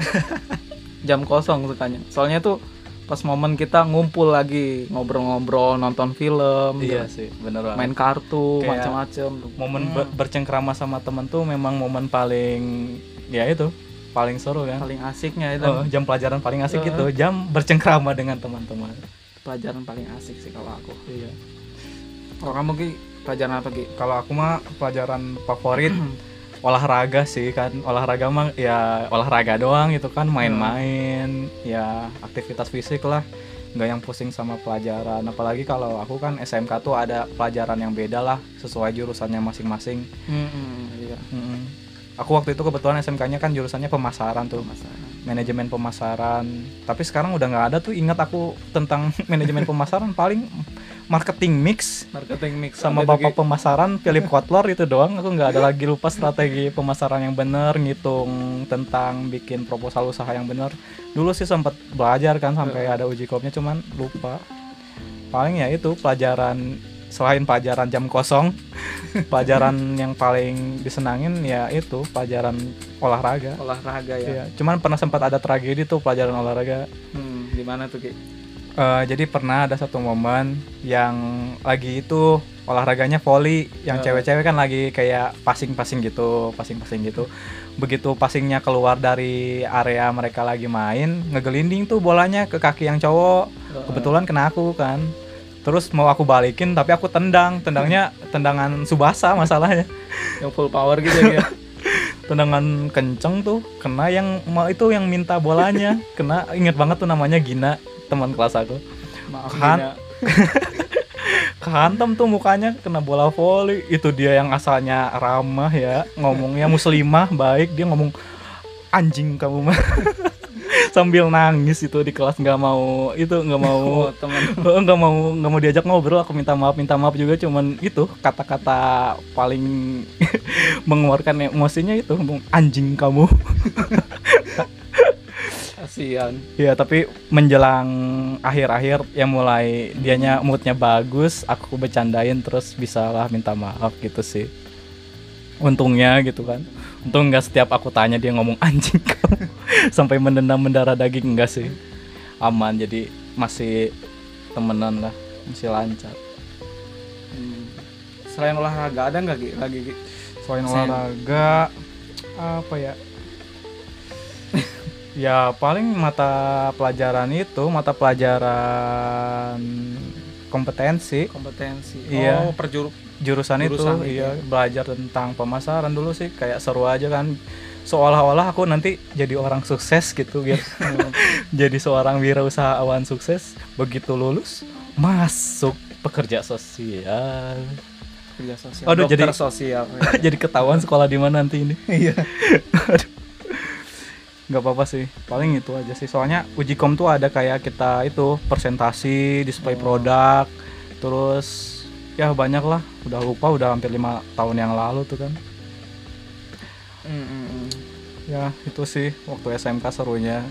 Jam kosong sukanya. Soalnya tuh pas momen kita ngumpul lagi ngobrol-ngobrol nonton film iya gitu. sih bener banget. Main kartu macam-macam. momen Hmm, ber- bercengkrama sama temen tuh memang momen paling ya itu paling seru kan paling asiknya itu. Oh, jam pelajaran paling asik Eh. gitu jam bercengkrama dengan teman-teman. Pelajaran paling asik sih kalau aku. Iya. Kalau kamu ki pelajaran apa ki? Kalau aku mah pelajaran favorit olahraga sih kan. Olahraga mah ya olahraga doang gitu kan. Main-main ya aktivitas fisik lah. Nggak yang pusing sama pelajaran. Apalagi kalau aku kan SMK tuh ada pelajaran yang beda lah sesuai jurusannya masing-masing. Hmm, iya. Mm-mm. Aku waktu itu kebetulan SMK-nya kan jurusannya pemasaran tuh. Masalah manajemen pemasaran. Tapi sekarang udah nggak ada tuh ingat aku tentang manajemen pemasaran paling marketing mix marketing mix. sama bapak pemasaran Philip Kotler itu doang. Aku nggak ada lagi lupa strategi pemasaran yang bener ngitung tentang bikin proposal usaha yang bener. Dulu sih sempat belajar kan sampai ada uji kopnya cuman lupa. Paling ya itu pelajaran selain pelajaran jam kosong pelajaran yang paling disenangin ya itu pelajaran olahraga olahraga ya Iya, cuman pernah sempat ada tragedi tuh pelajaran olahraga hmm, gimana tuh ki Eh, jadi pernah ada satu momen yang lagi itu olahraganya volley, yang cewek-cewek kan lagi kayak passing-passing gitu, passing-passing gitu. Begitu passingnya keluar dari area mereka lagi main, ngegelinding tuh bolanya ke kaki yang cowok. Kebetulan kena aku kan. Terus mau aku balikin tapi aku tendang, tendangnya tendangan subasa masalahnya. yang full power gitu ya Ki? Tendangan kenceng tuh, kena yang itu yang minta bolanya, kena inget banget tuh namanya Gina, teman kelas aku. maaf Kan? Gina. kehantem tuh mukanya kena bola voli itu dia yang asalnya ramah ya ngomongnya muslimah baik dia ngomong anjing kamu mah sambil nangis itu di kelas nggak mau itu nggak mau Oh, teman. Oh, nggak mau nggak mau diajak ngobrol aku minta maaf minta maaf juga cuman itu kata-kata paling mengeluarkan emosinya itu anjing kamu. Kasihan. ya tapi menjelang akhir-akhir ya mulai dianya moodnya bagus aku bercandain terus bisalah minta maaf gitu sih. Untungnya gitu kan. Untung nggak setiap aku tanya dia ngomong anjing kamu sampai mendendam mendarah daging enggak sih aman jadi masih temenan lah masih lancar Hmm. Selain olahraga ada nggak Gi? lagi Gi? selain Sen. olahraga apa ya ya paling mata pelajaran itu mata pelajaran kompetensi kompetensi? Iya. Oh, perjuru jurusan, Jurusan itu itu iya belajar tentang pemasaran dulu sih kayak seru aja kan seolah-olah aku nanti jadi orang sukses gitu gitu jadi seorang wirausahawan sukses begitu lulus masuk pekerja sosial kerja sosial. Aduh, Dokter jadi- sosial. jadi ketahuan sekolah di mana nanti ini Iya. nggak apa-apa sih paling itu aja sih soalnya uji kom tuh ada kayak kita itu presentasi display Oh. produk terus ya banyak lah udah lupa udah hampir lima tahun yang lalu tuh kan. Ya itu sih waktu SMK serunya.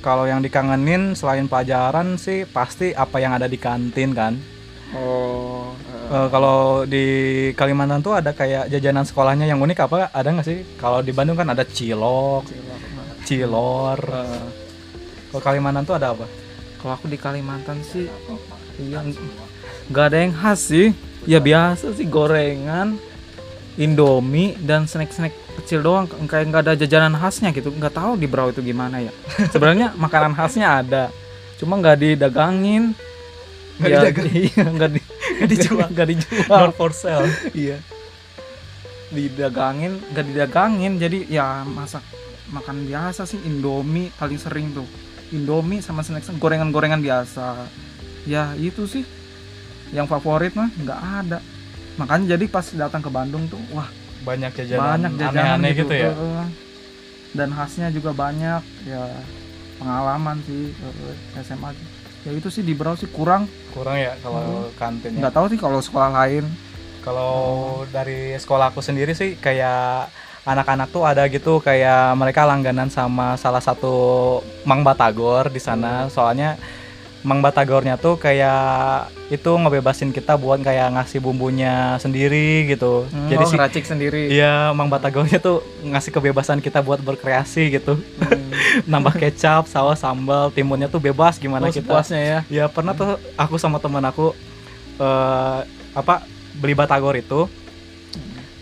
Kalau yang dikangenin selain pelajaran sih pasti apa yang ada di kantin kan. Oh. Eh, kalau di Kalimantan tuh ada kayak jajanan sekolahnya yang unik apa? Ada nggak sih? Kalau di Bandung kan ada cilok cilok. cilor. Eh, kalau Kalimantan tuh ada apa? Kalau aku di Kalimantan sih iya nggak ada yang khas sih. Ya biasa sih gorengan Indomie dan snack-snack kecil doang kayak nggak ada jajanan khasnya gitu. Nggak tahu di Brau itu gimana ya. Sebenarnya makanan khasnya ada cuma nggak didagangin. Nggak Ya, iya nggak di, dijual. nggak dijual. Not for sale. Iya. Didagangin nggak didagangin. Jadi ya masak makan biasa sih Indomie paling sering tuh. Indomie sama snack gorengan-gorengan biasa. Ya itu sih. Yang favorit mah nggak ada. Makanya jadi pas datang ke Bandung tuh wah banyak jajanan banyak jajanan aneh-aneh gitu, ya? Heeh. dan khasnya juga banyak ya pengalaman sih eh, SMA ya itu sih di Brau sih kurang. Kurang ya kalau kantin ya nggak tahu sih kalau sekolah lain. Kalau dari sekolah aku sendiri sih kayak anak-anak tuh ada gitu kayak mereka langganan sama salah satu Mang Batagor di sana. Soalnya Mang Batagornya tuh kayak itu ngebebasin kita buat kayak ngasih bumbunya sendiri gitu. Hmm, Jadi oh, sih ngeracik sendiri Iya, Mang Batagornya tuh ngasih kebebasan kita buat berkreasi gitu. Hmm. Nambah kecap, saus, sambal, timunnya tuh bebas gimana Oh, kita. sepuasnya ya Ya pernah tuh aku sama teman aku eh apa beli batagor itu.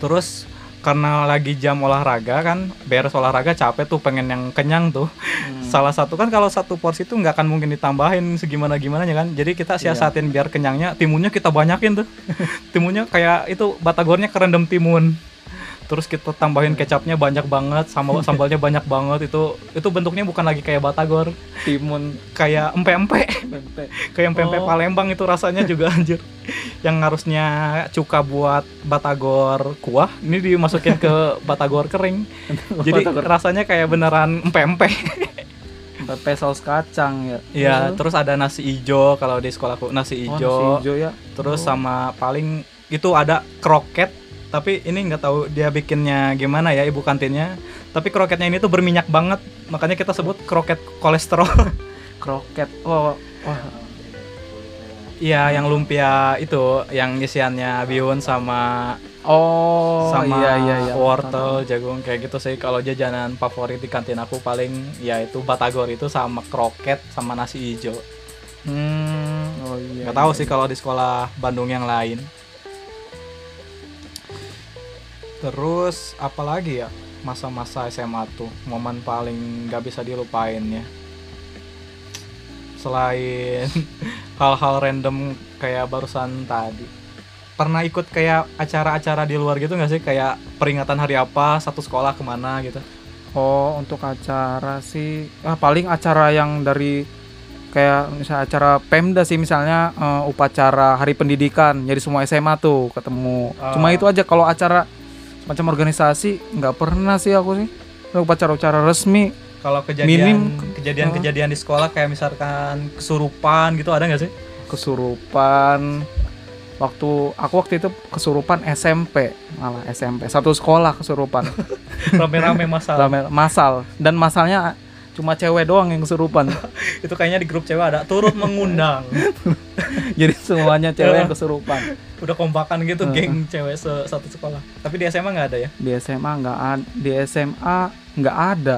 Terus karena lagi jam olahraga kan, beres olahraga capek tuh pengen yang kenyang tuh. Hmm. Salah satu kan kalau satu porsi tuh nggak akan mungkin ditambahin segimana gimana ya kan. Jadi kita Iya. siasatin biar kenyangnya, timunnya kita banyakin tuh. timunnya kayak itu batagornya kerendam timun. Terus kita tambahin kecapnya banyak banget, sama sambalnya banyak banget. Itu itu bentuknya bukan lagi kayak batagor, timun. Kayak empe-empe. Kayak pempek Oh. Palembang itu rasanya juga anjir. Yang harusnya cuka buat batagor kuah ini dimasukin ke batagor kering. Jadi Batagor. rasanya kayak beneran empe-empe. Tempe saus kacang ya. Ya Oh. terus ada nasi ijo kalau di sekolahku. Nasi Oh, ijo. nasi hijau ya. Terus Oh. sama paling itu ada kroket tapi ini nggak tahu dia bikinnya gimana ya ibu kantinnya tapi kroketnya ini tuh berminyak banget makanya kita sebut kroket kolesterol kroket oh wah Iya, yang lumpia itu, yang isiannya bihun sama oh sama iya iya iya wortel, jagung kayak gitu sih. Kalau jajanan favorit di kantin aku paling ya itu batagor itu sama kroket sama nasi hijau. hmm oh iya Nggak tahu iya. sih kalau di sekolah Bandung yang lain. Terus apalagi ya masa-masa SMA tuh momen paling nggak bisa dilupain ya. Selain hal-hal random kayak barusan tadi. Pernah ikut kayak acara-acara di luar gitu nggak sih? Kayak peringatan hari apa, satu sekolah ke mana gitu. oh untuk acara sih ah paling acara yang dari kayak misalnya acara Pemda sih misalnya eh, upacara Hari Pendidikan jadi semua SMA tuh ketemu cuma Ah. itu aja kalau acara macam organisasi nggak pernah sih aku sih. Upacara-upacara resmi kalau kejadian kejadian-kejadian di sekolah kayak misalkan kesurupan gitu ada nggak sih? Kesurupan. Waktu aku waktu itu kesurupan SMP malah SMP satu sekolah kesurupan. Rame-rame masalah Rame- masal. Dan masalnya cuma cewek doang yang kesurupan. Itu kayaknya di grup cewek ada turut mengundang. Jadi semuanya cewek yang kesurupan udah kompakan gitu Heeh. geng cewek se- satu sekolah. Tapi di SMA nggak ada ya? Di SMA nggak ada di SMA nggak ada.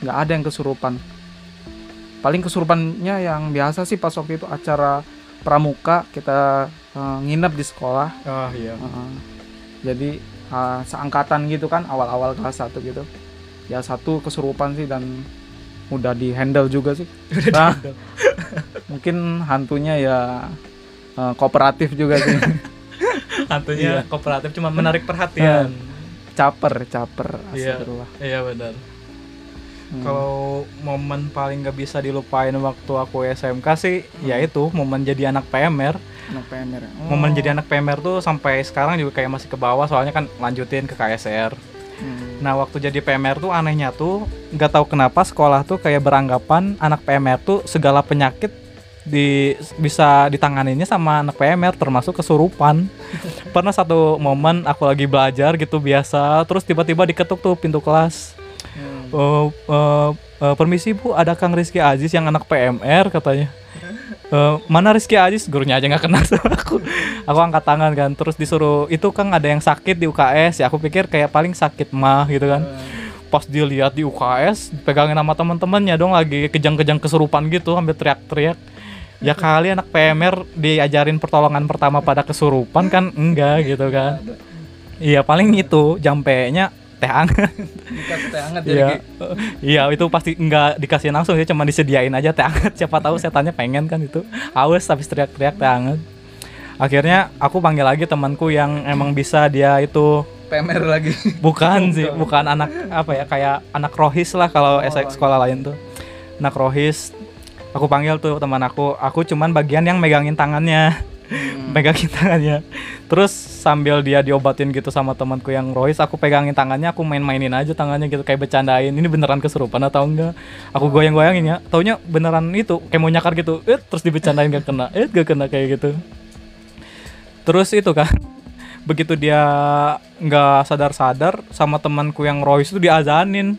Nggak ada yang kesurupan. Paling kesurupannya yang biasa sih pas waktu itu acara pramuka kita eh, nginep di sekolah. Oh iya. Heeh. jadi eh, seangkatan gitu kan awal-awal kelas satu gitu. Ya satu kesurupan sih dan mudah di handle juga sih. Nah, mungkin hantunya ya eh, kooperatif juga sih hantunya Iya. kooperatif cuma menarik perhatian caper caper Iya. astagfirullah iya benar Hmm. kalau momen paling nggak bisa dilupain waktu aku SMK sih ya itu momen jadi anak PMR anak PMR ya? momen Oh. jadi anak PMR tuh sampai sekarang juga kayak masih ke bawah soalnya kan lanjutin ke KSR Hmm. Nah waktu jadi PMR tuh anehnya tuh nggak tahu kenapa sekolah tuh kayak beranggapan anak PMR tuh segala penyakit di bisa ditanganinya sama anak PMR termasuk kesurupan. Pernah satu momen aku lagi belajar gitu biasa, terus tiba-tiba diketuk tuh pintu kelas. Hmm. "Eh, eh, eh, permisi bu, ada Kang Rizky Aziz yang anak PMR katanya. "Eh, mana Rizky Aziz? Gurunya aja nggak kenal sama aku. Aku angkat tangan kan, terus disuruh itu Kang ada yang sakit di UKS. Ya aku pikir kayak paling sakit mah gitu kan. Pas dia lihat di UKS, pegangin sama teman-temannya dong lagi kejang-kejang kesurupan gitu, sampai teriak-teriak. Ya kali anak PMR diajarin pertolongan pertama pada kesurupan kan enggak gitu kan. Iya paling itu jampenya teh hangat. Dikasih teh hangat Iya. Iya, itu pasti nggak dikasih langsung ya, cuma disediain aja teh hangat. Siapa tahu setannya pengen kan itu. Haus habis teriak-teriak teh hangat. Akhirnya aku panggil lagi temanku yang emang bisa dia itu PMR lagi bukan sih, bukan anak apa ya kayak anak rohis lah kalau Oh, sekolah lain tuh. Anak rohis. Aku panggil tuh teman aku. Aku cuman bagian yang megangin tangannya. Hmm. megangin tangannya. Terus sambil dia diobatin gitu sama temanku yang Royce aku pegangin tangannya aku main-mainin aja tangannya gitu kayak bercandain. Ini beneran kesurupan atau enggak? Aku goyang-goyangin ya. Taunya beneran itu kayak mau nyakar gitu. Eh terus dibecandain gak kena. Eh gak kena kayak gitu. Terus itu kan begitu dia nggak sadar-sadar sama temanku yang Royce itu diazanin.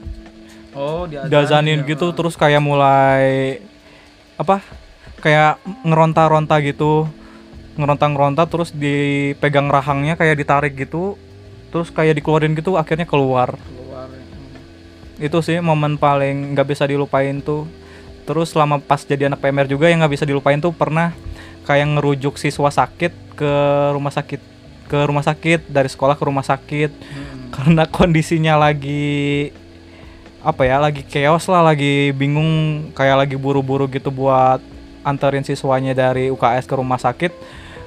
Oh, diazanin, diazanin ya. gitu terus kayak mulai apa kayak ngeronta-ronta gitu ngeronta-ngeronta terus dipegang rahangnya kayak ditarik gitu terus kayak dikeluarin gitu akhirnya keluar keluar. Hmm. itu sih momen paling nggak bisa dilupain tuh terus selama pas jadi anak PMR juga yang nggak bisa dilupain tuh pernah kayak ngerujuk siswa sakit ke rumah sakit ke rumah sakit dari sekolah ke rumah sakit Hmm. karena kondisinya lagi apa ya lagi chaos lah lagi bingung kayak lagi buru-buru gitu buat anterin siswanya dari UKS ke rumah sakit.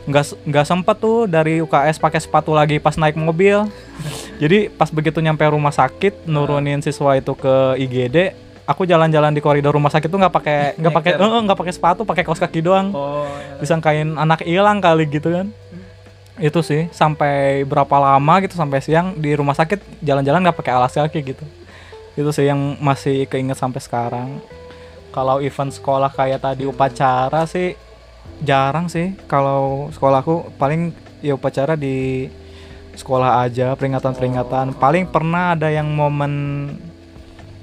Nggak nggak sempat tuh dari UKS pakai sepatu lagi pas naik mobil. Jadi pas begitu nyampe rumah sakit nurunin siswa itu ke IGD aku jalan-jalan di koridor rumah sakit tuh nggak pakai nggak pakai eh, nggak pakai sepatu pakai kaos kaki doang. Oh, ya. disangkain anak hilang kali gitu kan. Itu sih sampai berapa lama gitu sampai siang di rumah sakit jalan-jalan nggak pakai alas kaki gitu itu sih yang masih keinget sampai sekarang kalau event sekolah kayak tadi upacara sih jarang sih kalau sekolahku paling ya upacara di sekolah aja peringatan-peringatan paling pernah ada yang momen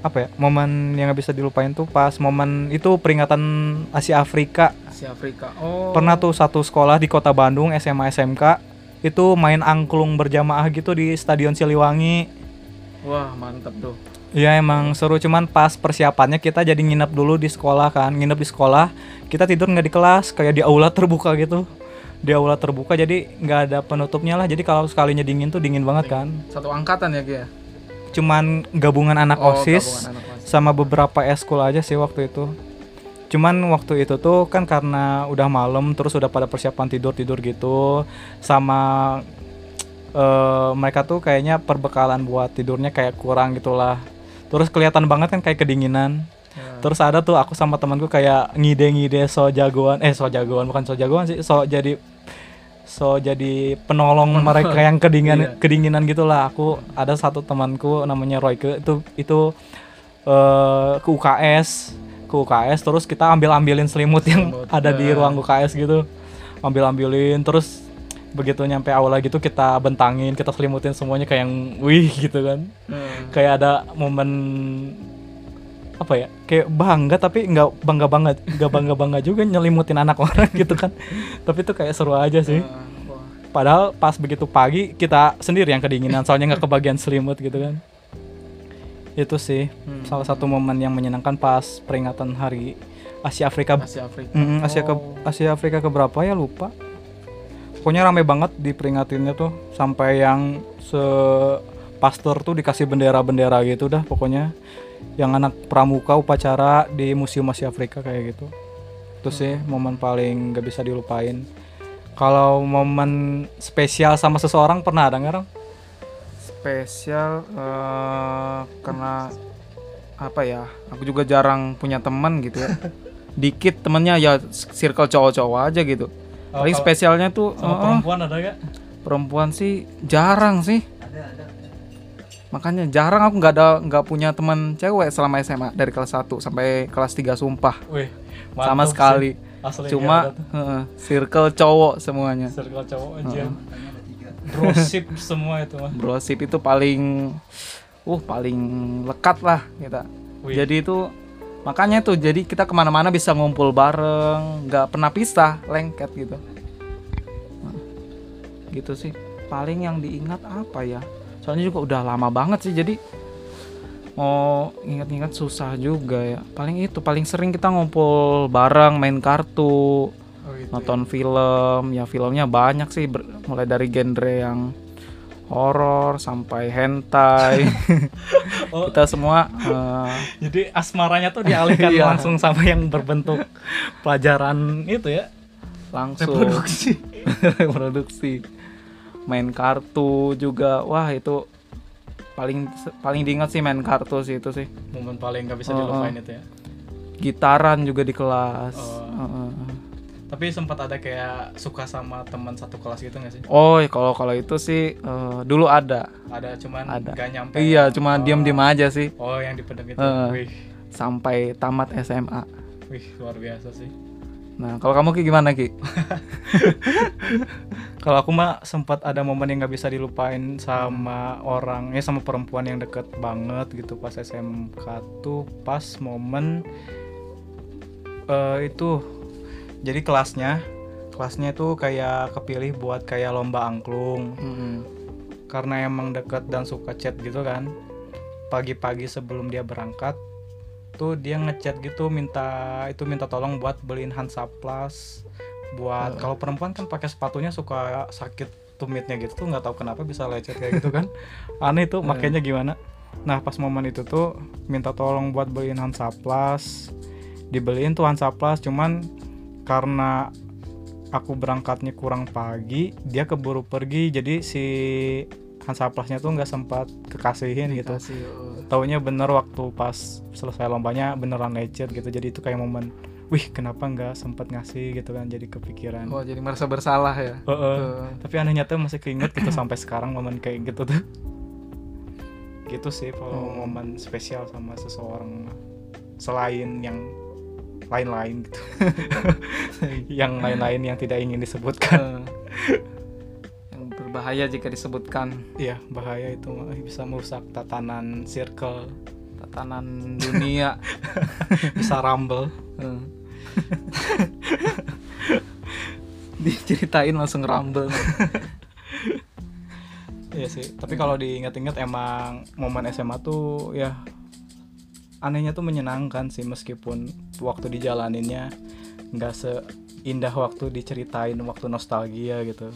apa ya momen yang nggak bisa dilupain tuh pas momen itu peringatan Asia Afrika si Afrika. Oh. pernah tuh satu sekolah di kota Bandung SMA SMK itu main angklung berjamaah gitu di Stadion Siliwangi Wah, mantap tuh. Ya emang seru. Cuman pas persiapannya kita jadi nginep dulu di sekolah kan. Nginep di sekolah kita tidur nggak di kelas kayak di aula terbuka gitu. Di aula terbuka jadi nggak ada penutupnya lah. Jadi kalau sekalinya dingin tuh dingin banget kan. Satu angkatan ya, Ki ya? cuman gabungan anak Oh, osis gabungan anak OSIS. sama beberapa eskul aja sih waktu itu. Cuman waktu itu tuh kan karena udah malam terus udah pada persiapan tidur tidur gitu. Sama eh, mereka tuh kayaknya perbekalan buat tidurnya kayak kurang gitulah terus kelihatan banget kan kayak kedinginan Ya. terus ada tuh aku sama temanku kayak ngide-ngide so jagoan eh so jagoan bukan so jagoan sih so jadi so jadi penolong mereka yang kedinginan Iya. kedinginan gitulah aku ada satu temanku namanya Royke itu itu eh, ke UKS ke UKS terus kita ambil ambilin selimut yang Selimut, ada di eh. ruang UKS gitu ambil ambilin terus begitu nyampe aula gitu kita bentangin kita selimutin semuanya kayak yang wih gitu kan. Hmm. kayak ada momen apa ya kayak bangga tapi nggak bangga banget nggak bangga bangga juga nyelimutin anak orang gitu kan. Tapi itu kayak seru aja sih. Ah, padahal pas begitu pagi kita sendiri yang kedinginan soalnya nggak kebagian selimut gitu kan. Itu sih Hmm. salah satu momen yang menyenangkan pas peringatan hari Asia Afrika. Asia Afrika. Mm, Asia ke Oh. Asia Afrika ke berapa ya lupa pokoknya rame banget diperingatinnya tuh sampai yang se pastor tuh dikasih bendera-bendera gitu dah pokoknya. Yang anak pramuka upacara di Museum Asia Afrika kayak gitu. Itu sih momen paling gak bisa dilupain. Kalau momen spesial sama seseorang pernah ada nggak spesial eh, karena apa ya aku juga jarang punya teman gitu ya. Dikit temennya ya circle cowok-cowok aja gitu paling kalau spesialnya tuh sama eh, perempuan ada gak? perempuan sih jarang sih. Makanya jarang aku nggak ada nggak punya teman cewek selama SMA dari kelas 1 sampai kelas 3 sumpah. Wih, sama sekali. Sih. Asli cuma ada eh, circle cowok semuanya. Circle cowok aja. Brosip semua itu mah brosip itu paling uh paling lekat lah kita. Wih. jadi itu makanya tuh jadi kita ke mana-mana bisa ngumpul bareng nggak pernah pisah lengket gitu. Nah, gitu sih. Paling yang diingat apa ya? Soalnya juga udah lama banget sih jadi mau ingat-ingat susah juga ya. Paling itu paling sering kita ngumpul bareng main kartu Oh, gitu ya. nonton film. Ya filmnya banyak sih mulai dari genre yang horor sampai hentai Oh. kita semua eh, Jadi asmaranya tuh dialihkan Iya. langsung sama yang berbentuk pelajaran itu ya. langsung Reproduksi. produksi main kartu juga wah itu paling paling diingat sih main kartu sih itu sih Momen paling gak bisa Oh, dilupain itu ya. gitaran juga di kelas Oh. Heeh. Tapi sempat ada kayak suka sama teman satu kelas gitu gak sih? oh ya kalau kalau itu sih eh, dulu ada Ada cuman Ada. gak nyampe. iya cuma Oh. diam-diam aja sih Oh, yang dipendam itu. Heeh. Wih, sampai tamat SMA wih luar biasa sih. nah kalau kamu ki gimana ki Kalau aku mah sempat ada momen yang gak bisa dilupain sama orang, ya sama perempuan yang deket banget gitu pas SMK tuh pas momen eh itu jadi kelasnya kelasnya itu kayak kepilih buat kayak lomba angklung. Mm-mm. karena emang deket dan suka chat gitu kan. Pagi-pagi sebelum dia berangkat tuh dia ngechat gitu minta itu minta tolong buat beliin Hansaplast buat kalau perempuan kan pakai sepatunya suka sakit tumitnya gitu tuh nggak tahu kenapa bisa lecet kayak gitu kan. Aneh tuh makanya gimana. Nah pas momen itu tuh minta tolong buat beliin Hansaplast dibeliin tuh Hansaplast cuman karena aku berangkatnya kurang pagi dia keburu pergi jadi si Hansaplastnya tuh nggak sempat kekasihin gitu Dikasih, oh. taunya bener waktu pas selesai lombanya beneran lecet gitu jadi itu kayak momen wih kenapa nggak sempat ngasih gitu kan jadi kepikiran oh jadi merasa bersalah ya Heeh. Eh, tapi anehnya tuh masih keinget gitu sampai sekarang momen kayak gitu tuh gitu sih kalau Oh. momen spesial sama seseorang selain yang lain-lain gitu. Yang lain-lain yang tidak ingin disebutkan. Eh, yang berbahaya jika disebutkan. Iya bahaya itu bisa merusak tatanan circle. Tatanan dunia. Bisa rumble. Eh. diceritain langsung rumble. Iya sih, tapi kalau diingat-ingat emang momen SMA tuh ya anehnya tuh menyenangkan sih meskipun waktu dijalaninnya nggak seindah waktu diceritain waktu nostalgia gitu.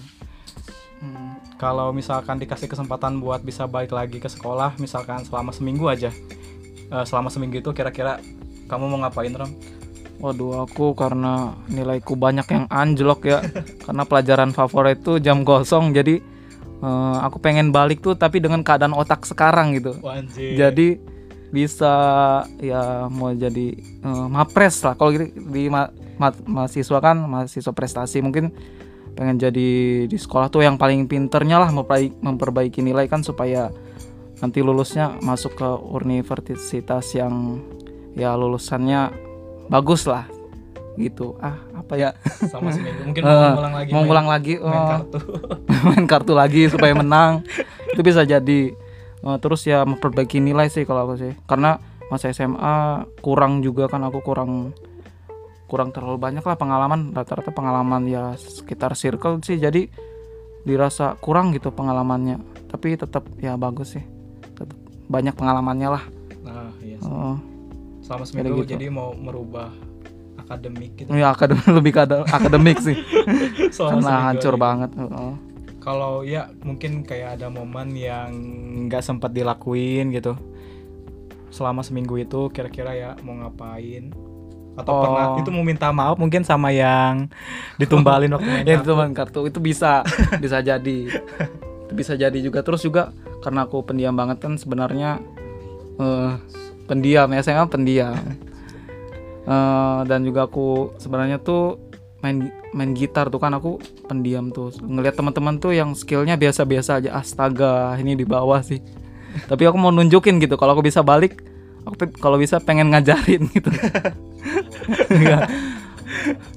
Hmm. Kalau misalkan dikasih kesempatan buat bisa balik lagi ke sekolah, misalkan selama seminggu aja, eh, selama seminggu itu kira-kira kamu mau ngapain Ram? Waduh aku karena nilaiku banyak yang anjlok ya Karena pelajaran favorit tuh jam kosong Jadi eh, aku pengen balik tuh tapi dengan keadaan otak sekarang gitu Wanji. Jadi bisa ya mau jadi eh, mapres lah. Kalau gitu di ma- ma- mahasiswa kan mahasiswa prestasi mungkin pengen jadi di sekolah tuh yang paling pinternya lah memperbaiki, memperbaiki nilai kan supaya nanti lulusnya masuk ke universitas yang ya lulusannya bagus lah gitu. Ah apa ya? Sama seminggu mungkin Eh, mau ngulang lagi mau main- ngulang lagi main oh, kartu. Main kartu lagi supaya menang. Itu bisa jadi Eh, terus ya memperbaiki nilai sih kalau aku sih karena masa SMA kurang juga kan aku kurang kurang terlalu banyak lah pengalaman rata-rata pengalaman ya sekitar circle sih jadi dirasa kurang gitu pengalamannya tapi tetap ya bagus sih tetap banyak pengalamannya lah nah iya sih. Oh, selama seminggu gitu. jadi mau merubah akademik gitu ya akademik lebih ke akademik sih selama karena hancur aja. banget Oh. Kalau ya mungkin kayak ada momen yang nggak sempat dilakuin gitu. Selama seminggu itu kira-kira ya mau ngapain? Atau Oh. pernah itu mau minta maaf mungkin sama yang ditumbalin waktu main ya kartu. itu teman kartu itu bisa bisa jadi. Itu bisa jadi juga. Terus juga karena aku pendiam banget kan sebenarnya eh pendiam ya saya pendiam. Eh, dan juga aku sebenarnya tuh main main gitar tuh kan aku pendiam tuh. Ngelihat teman-teman tuh yang skillnya biasa-biasa aja. Astaga ini di bawah sih. Tapi aku mau nunjukin gitu. Kalau aku bisa balik aku kalau bisa pengen ngajarin gitu. Iya.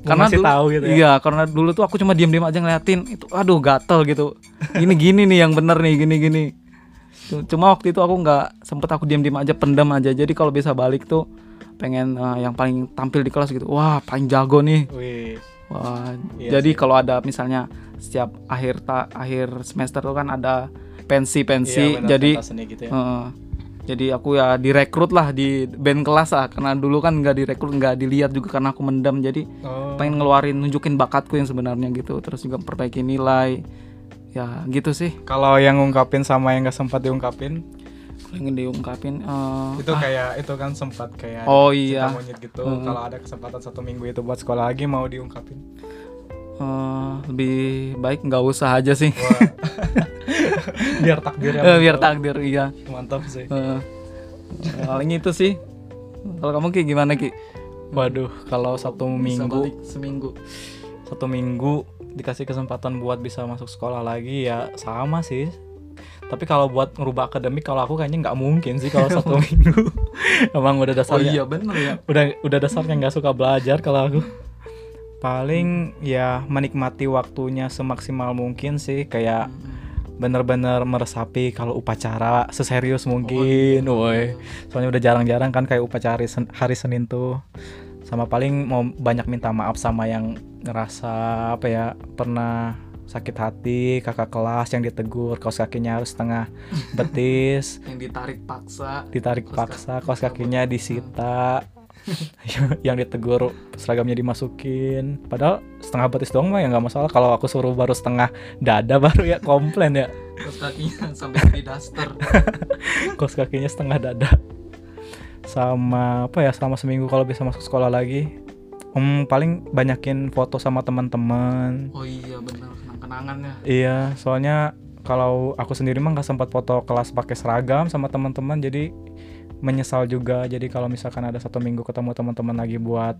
karena dulu, tahu gitu ya. iya karena dulu tuh aku cuma diam-diam aja ngeliatin. Itu aduh gatel gitu. Gini gini nih yang bener nih gini gini. Cuma waktu itu aku nggak sempet aku diam-diam aja pendam aja. Jadi kalau bisa balik tuh pengen eh, yang paling tampil di kelas gitu. Wah paling jago nih. Wih, wah Iya jadi kalau ada misalnya setiap akhir ta akhir semester tuh kan ada pensi pensi iya jadi gitu ya. Heeh. jadi aku ya direkrut lah di band kelas lah karena dulu kan nggak direkrut nggak dilihat juga karena aku mendam jadi Oh, pengen ngeluarin nunjukin bakatku yang sebenarnya gitu terus juga perbaiki nilai. Ya gitu sih. Kalau yang ngungkapin sama yang nggak sempat diungkapin Ingin diungkapin eh, itu kayak itu kan sempat kayak Oh, iya. monyet gitu. Mm. kalau ada kesempatan satu minggu itu buat sekolah lagi mau diungkapin? Eh, lebih baik nggak usah aja sih. Biar takdirnya Eh, biar takdir iya. Mantap sih. Eh, paling itu sih. Kalau kamu ki gimana ki? Waduh kalau satu Bisa minggu balik seminggu. satu minggu dikasih kesempatan buat bisa masuk sekolah lagi ya sama sih tapi kalau buat ngerubah akademik kalau aku kayaknya nggak mungkin sih kalau satu minggu. Emang udah oh dasarnya iya bener ya. Udah udah dasarnya nggak suka belajar kalau aku. Paling ya menikmati waktunya semaksimal mungkin sih kayak bener-bener meresapi kalau upacara seserius mungkin woi. Soalnya udah jarang-jarang kan kayak upacara hari, Sen- hari Senin tuh. Sama paling mau banyak minta maaf sama yang ngerasa apa ya pernah sakit hati kakak kelas yang ditegur kaos kakinya harus setengah betis. Yang ditarik paksa. Ditarik Kaos paksa kaki kaos kakinya disita. Yang ditegur seragamnya dimasukin. Padahal setengah betis doang mah ya nggak masalah. Kalau aku suruh baru setengah dada baru ya komplain ya. Terus kakinya sampai di daster. Kaos kakinya setengah dada. Sama apa ya selama seminggu kalau bisa masuk sekolah lagi Om paling banyakin foto sama teman-teman. Oh iya bener kenang-kenangannya iya soalnya kalau aku sendiri mah nggak sempat foto kelas pakai seragam sama teman-teman jadi menyesal juga. Jadi kalau misalkan ada satu minggu ketemu teman-teman lagi buat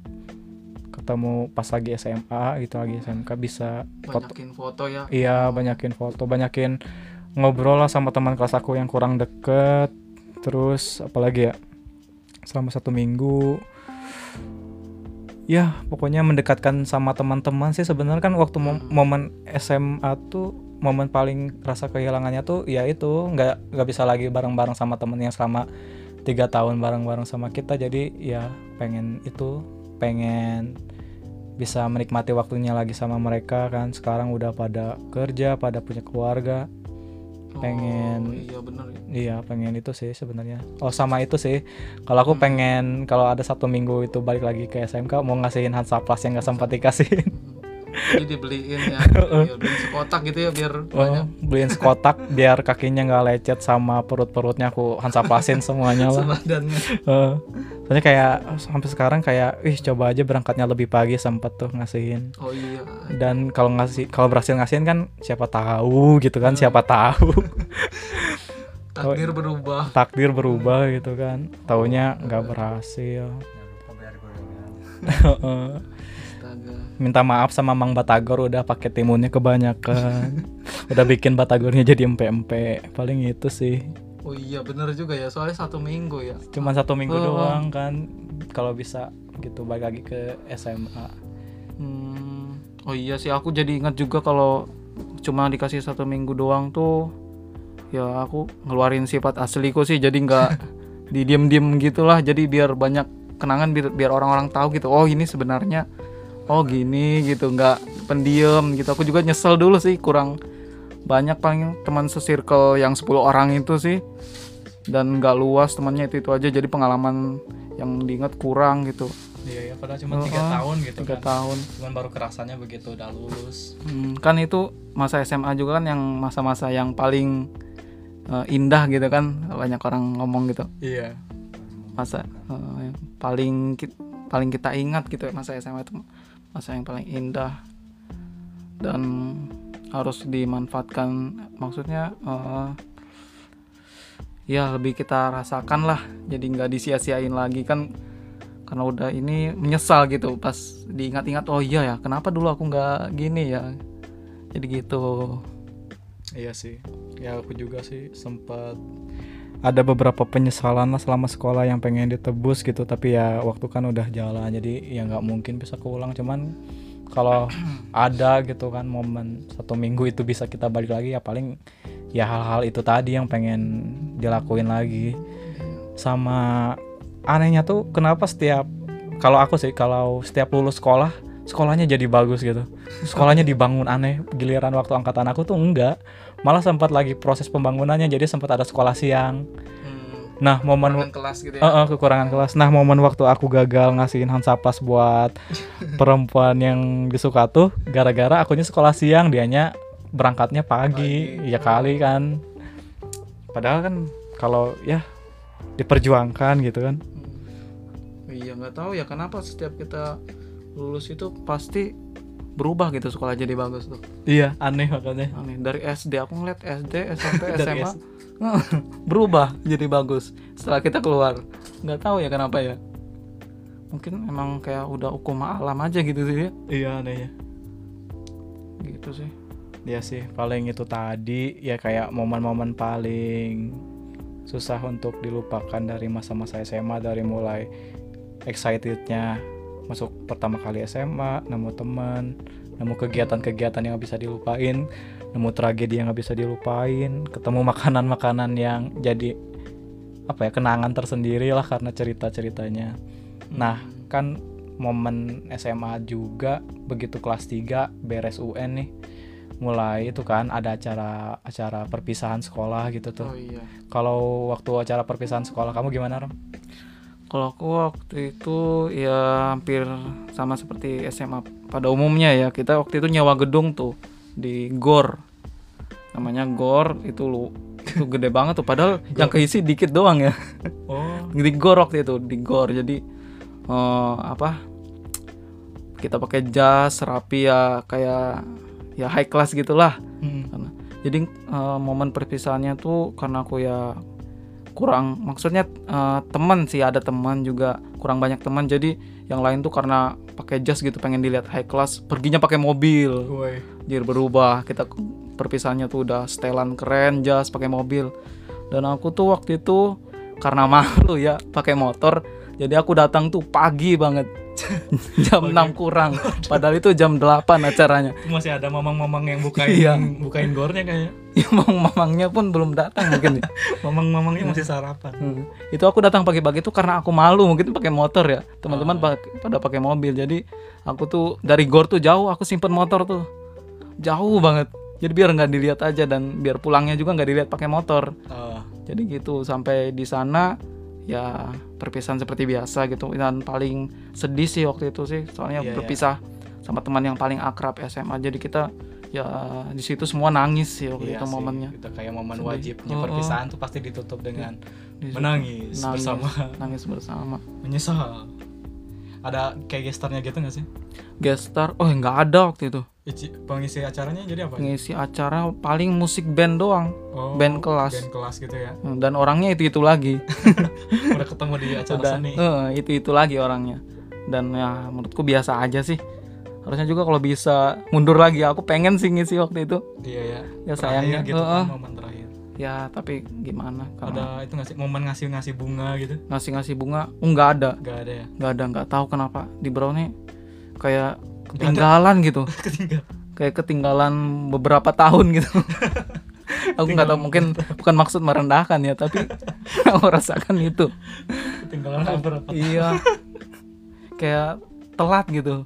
ketemu pas lagi SMA gitu lagi SMK bisa foto. Banyakin foto ya. Iya banyakin foto banyakin ngobrol lah sama teman kelas aku yang kurang deket. Terus apalagi ya selama satu minggu ya pokoknya mendekatkan sama teman-teman sih sebenarnya kan waktu mom- Hmm. momen SMA tuh momen paling rasa kehilangannya tuh ya itu nggak nggak bisa lagi bareng-bareng sama temen yang selama tiga tahun bareng-bareng sama kita. Jadi ya pengen itu pengen bisa menikmati waktunya lagi sama mereka kan. Sekarang udah pada kerja pada punya keluarga pengen- oh, iya bener ya Iya pengen itu sih sebenarnya. Oh sama itu sih. Kalau aku Hmm. pengen kalau ada satu minggu itu balik lagi ke SMK mau ngasihin Hansaplas yang nggak sempat dikasihin. jadi dibeliin ya. Ya beliin sekotak gitu ya biar Oh, banyak. beliin sekotak biar kakinya nggak lecet sama perut-perutnya aku Hansaplasin semuanya lah. sebadannya Eh, soalnya kayak sampai sekarang kayak, ih coba aja berangkatnya lebih pagi sempet tuh ngasihin. oh iya. Dan kalau ngasih kalau berhasil ngasihin kan siapa tahu gitu kan siapa tahu. Takdir berubah. takdir berubah gitu kan. Taunya nggak berhasil. minta maaf sama Mang Batagor udah pakai timunnya kebanyakan. Udah bikin Batagornya jadi empe-empe paling itu sih. Oh iya bener juga ya soalnya satu minggu ya. Cuman satu minggu Oh. doang kan kalau bisa gitu balik lagi ke SMA Hmm, oh iya sih aku jadi ingat juga kalau cuma dikasih satu minggu doang tuh ya aku ngeluarin sifat asliku sih jadi nggak didiem-diem gitulah. Jadi biar banyak kenangan biar, biar orang-orang tahu gitu oh ini sebenarnya oh gini gitu nggak pendiam gitu. Aku juga nyesel dulu sih kurang banyak paling teman sesirkel yang 10 orang itu sih. Dan nggak luas temannya itu itu aja. Jadi pengalaman yang diingat kurang gitu. Iya ya padahal cuma Oh, tiga oh, tahun gitu tiga kan. tahun. Cuman baru kerasanya begitu udah lulus. Hmm, kan itu masa SMA juga kan yang masa-masa yang paling eh, indah gitu kan. Banyak orang ngomong gitu. Iya. Masa yang paling paling kita ingat gitu ya masa SMA itu masa yang paling indah. Dan harus dimanfaatkan maksudnya eh, ya lebih kita rasakan lah. Jadi nggak disia-siain lagi kan karena udah ini menyesal gitu pas diingat-ingat oh iya ya kenapa dulu aku nggak gini ya? Jadi gitu. Iya sih. Ya aku juga sih sempat ada beberapa penyesalan lah selama sekolah yang pengen ditebus gitu. Tapi ya waktu kan udah jalan jadi ya nggak mungkin bisa keulang. Cuman kalau ada gitu kan momen satu minggu itu bisa kita balik lagi ya paling ya hal-hal itu tadi yang pengen dilakuin lagi. Sama anehnya tuh kenapa setiap kalau aku sih kalau setiap lulus sekolah sekolahnya jadi bagus gitu. Sekolahnya dibangun aneh giliran waktu angkatan aku tuh enggak malah sempat lagi proses pembangunannya jadi sempat ada sekolah siang nah momen Kekurangan kelas gitu ya Eh, eh, kekurangan kelas. Nah, momen waktu aku gagal ngasihin Hansapas buat perempuan yang disuka tuh gara-gara akunya sekolah siang, dianya berangkatnya pagi. Pagi. Ya kali kan. Padahal kan kalau ya diperjuangkan gitu kan. Hmm. iya nggak tahu ya kenapa setiap kita lulus itu pasti berubah gitu sekolah jadi bagus tuh. Iya, aneh makanya. aneh. Dari SD aku ngeliat SD SMP SMA berubah jadi bagus setelah kita keluar. Nggak tahu ya kenapa ya. Mungkin emang kayak udah hukum alam aja gitu sih ya. Iya, anehnya. gitu sih. Ya sih, paling itu tadi ya kayak momen-momen paling susah untuk dilupakan dari masa-masa SMA dari mulai excitednya masuk pertama kali SMA, nemu teman, nemu kegiatan-kegiatan yang nggak bisa dilupain, nemu tragedi yang nggak bisa dilupain, ketemu makanan-makanan yang jadi apa ya kenangan tersendiri lah karena cerita-ceritanya. Nah, kan momen SMA juga begitu kelas 3 beres UN nih mulai itu kan ada acara acara perpisahan sekolah gitu tuh. oh iya Kalau waktu acara perpisahan sekolah kamu gimana, Ram? Kalau aku waktu itu ya hampir sama seperti SMA pada umumnya ya. Kita waktu itu nyewa gedung tuh di GOR. Namanya GOR itu lu itu gede banget tuh padahal yang keisi dikit doang ya. Oh, Di GOR waktu itu, di GOR. Jadi eh, apa? Kita pakai jas rapi ya kayak ya high class gitulah. Karena jadi eh, momen perpisahannya tuh karena aku ya kurang maksudnya eh, teman sih ada teman juga kurang banyak teman. Jadi yang lain tuh karena pakai jas gitu pengen dilihat high class perginya pakai mobil. Jadi berubah kita perpisahannya tuh udah setelan keren jas pakai mobil. Dan aku tuh waktu itu karena malu ya pakai motor jadi aku datang tuh pagi banget jam 6 kurang padahal itu jam 8 acaranya Masih ada mamang-mamang yang bukain Iya. bukain gornya kayaknya. Emang mamangnya pun belum datang mungkin ya. Mamang-mamangnya masih sarapan. Hmm. Itu aku datang pagi-pagi tuh karena aku malu mungkin pakai motor ya. Teman-teman pak- pada pakai mobil. Jadi aku tuh dari gor tuh jauh aku simpen motor tuh. Jauh banget. Jadi biar nggak dilihat aja dan biar pulangnya juga nggak dilihat pakai motor. Oh, Jadi gitu sampai di sana ya perpisahan seperti biasa gitu dan paling sedih sih waktu itu sih soalnya Iya, iya. berpisah sama teman yang paling akrab SMA jadi kita ya di situ semua nangis sih waktu iya itu sih. momennya Itu kayak momen Sedih. wajibnya Oh, perpisahan tuh pasti ditutup dengan menangis Nangis. bersama nangis bersama menyesal. Ada kayak gesternya gitu nggak sih? guest star oh nggak ada waktu itu Pengisi acaranya jadi apa? ngisi acara paling musik band doang Oh, band kelas. Band kelas gitu ya. dan orangnya itu itu lagi Udah ketemu di acara udah seni. itu itu lagi orangnya dan ya menurutku biasa aja sih harusnya juga kalau bisa mundur lagi aku pengen sih ngisi waktu itu Iya ya. ya sayangnya gitu Heeh. kan momen terakhir. ya tapi gimana kalau ada itu nggak sih momen ngasih ngasih bunga gitu ngasih ngasih bunga oh, nggak ada nggak ada ya nggak ada nggak tahu kenapa di brownie kayak ketinggalan gitu. Ketinggalan. Kayak ketinggalan beberapa tahun gitu. Aku nggak tahu mungkin bukan maksud merendahkan ya tapi aku rasakan itu. Ketinggalan beberapa iya. kayak telat gitu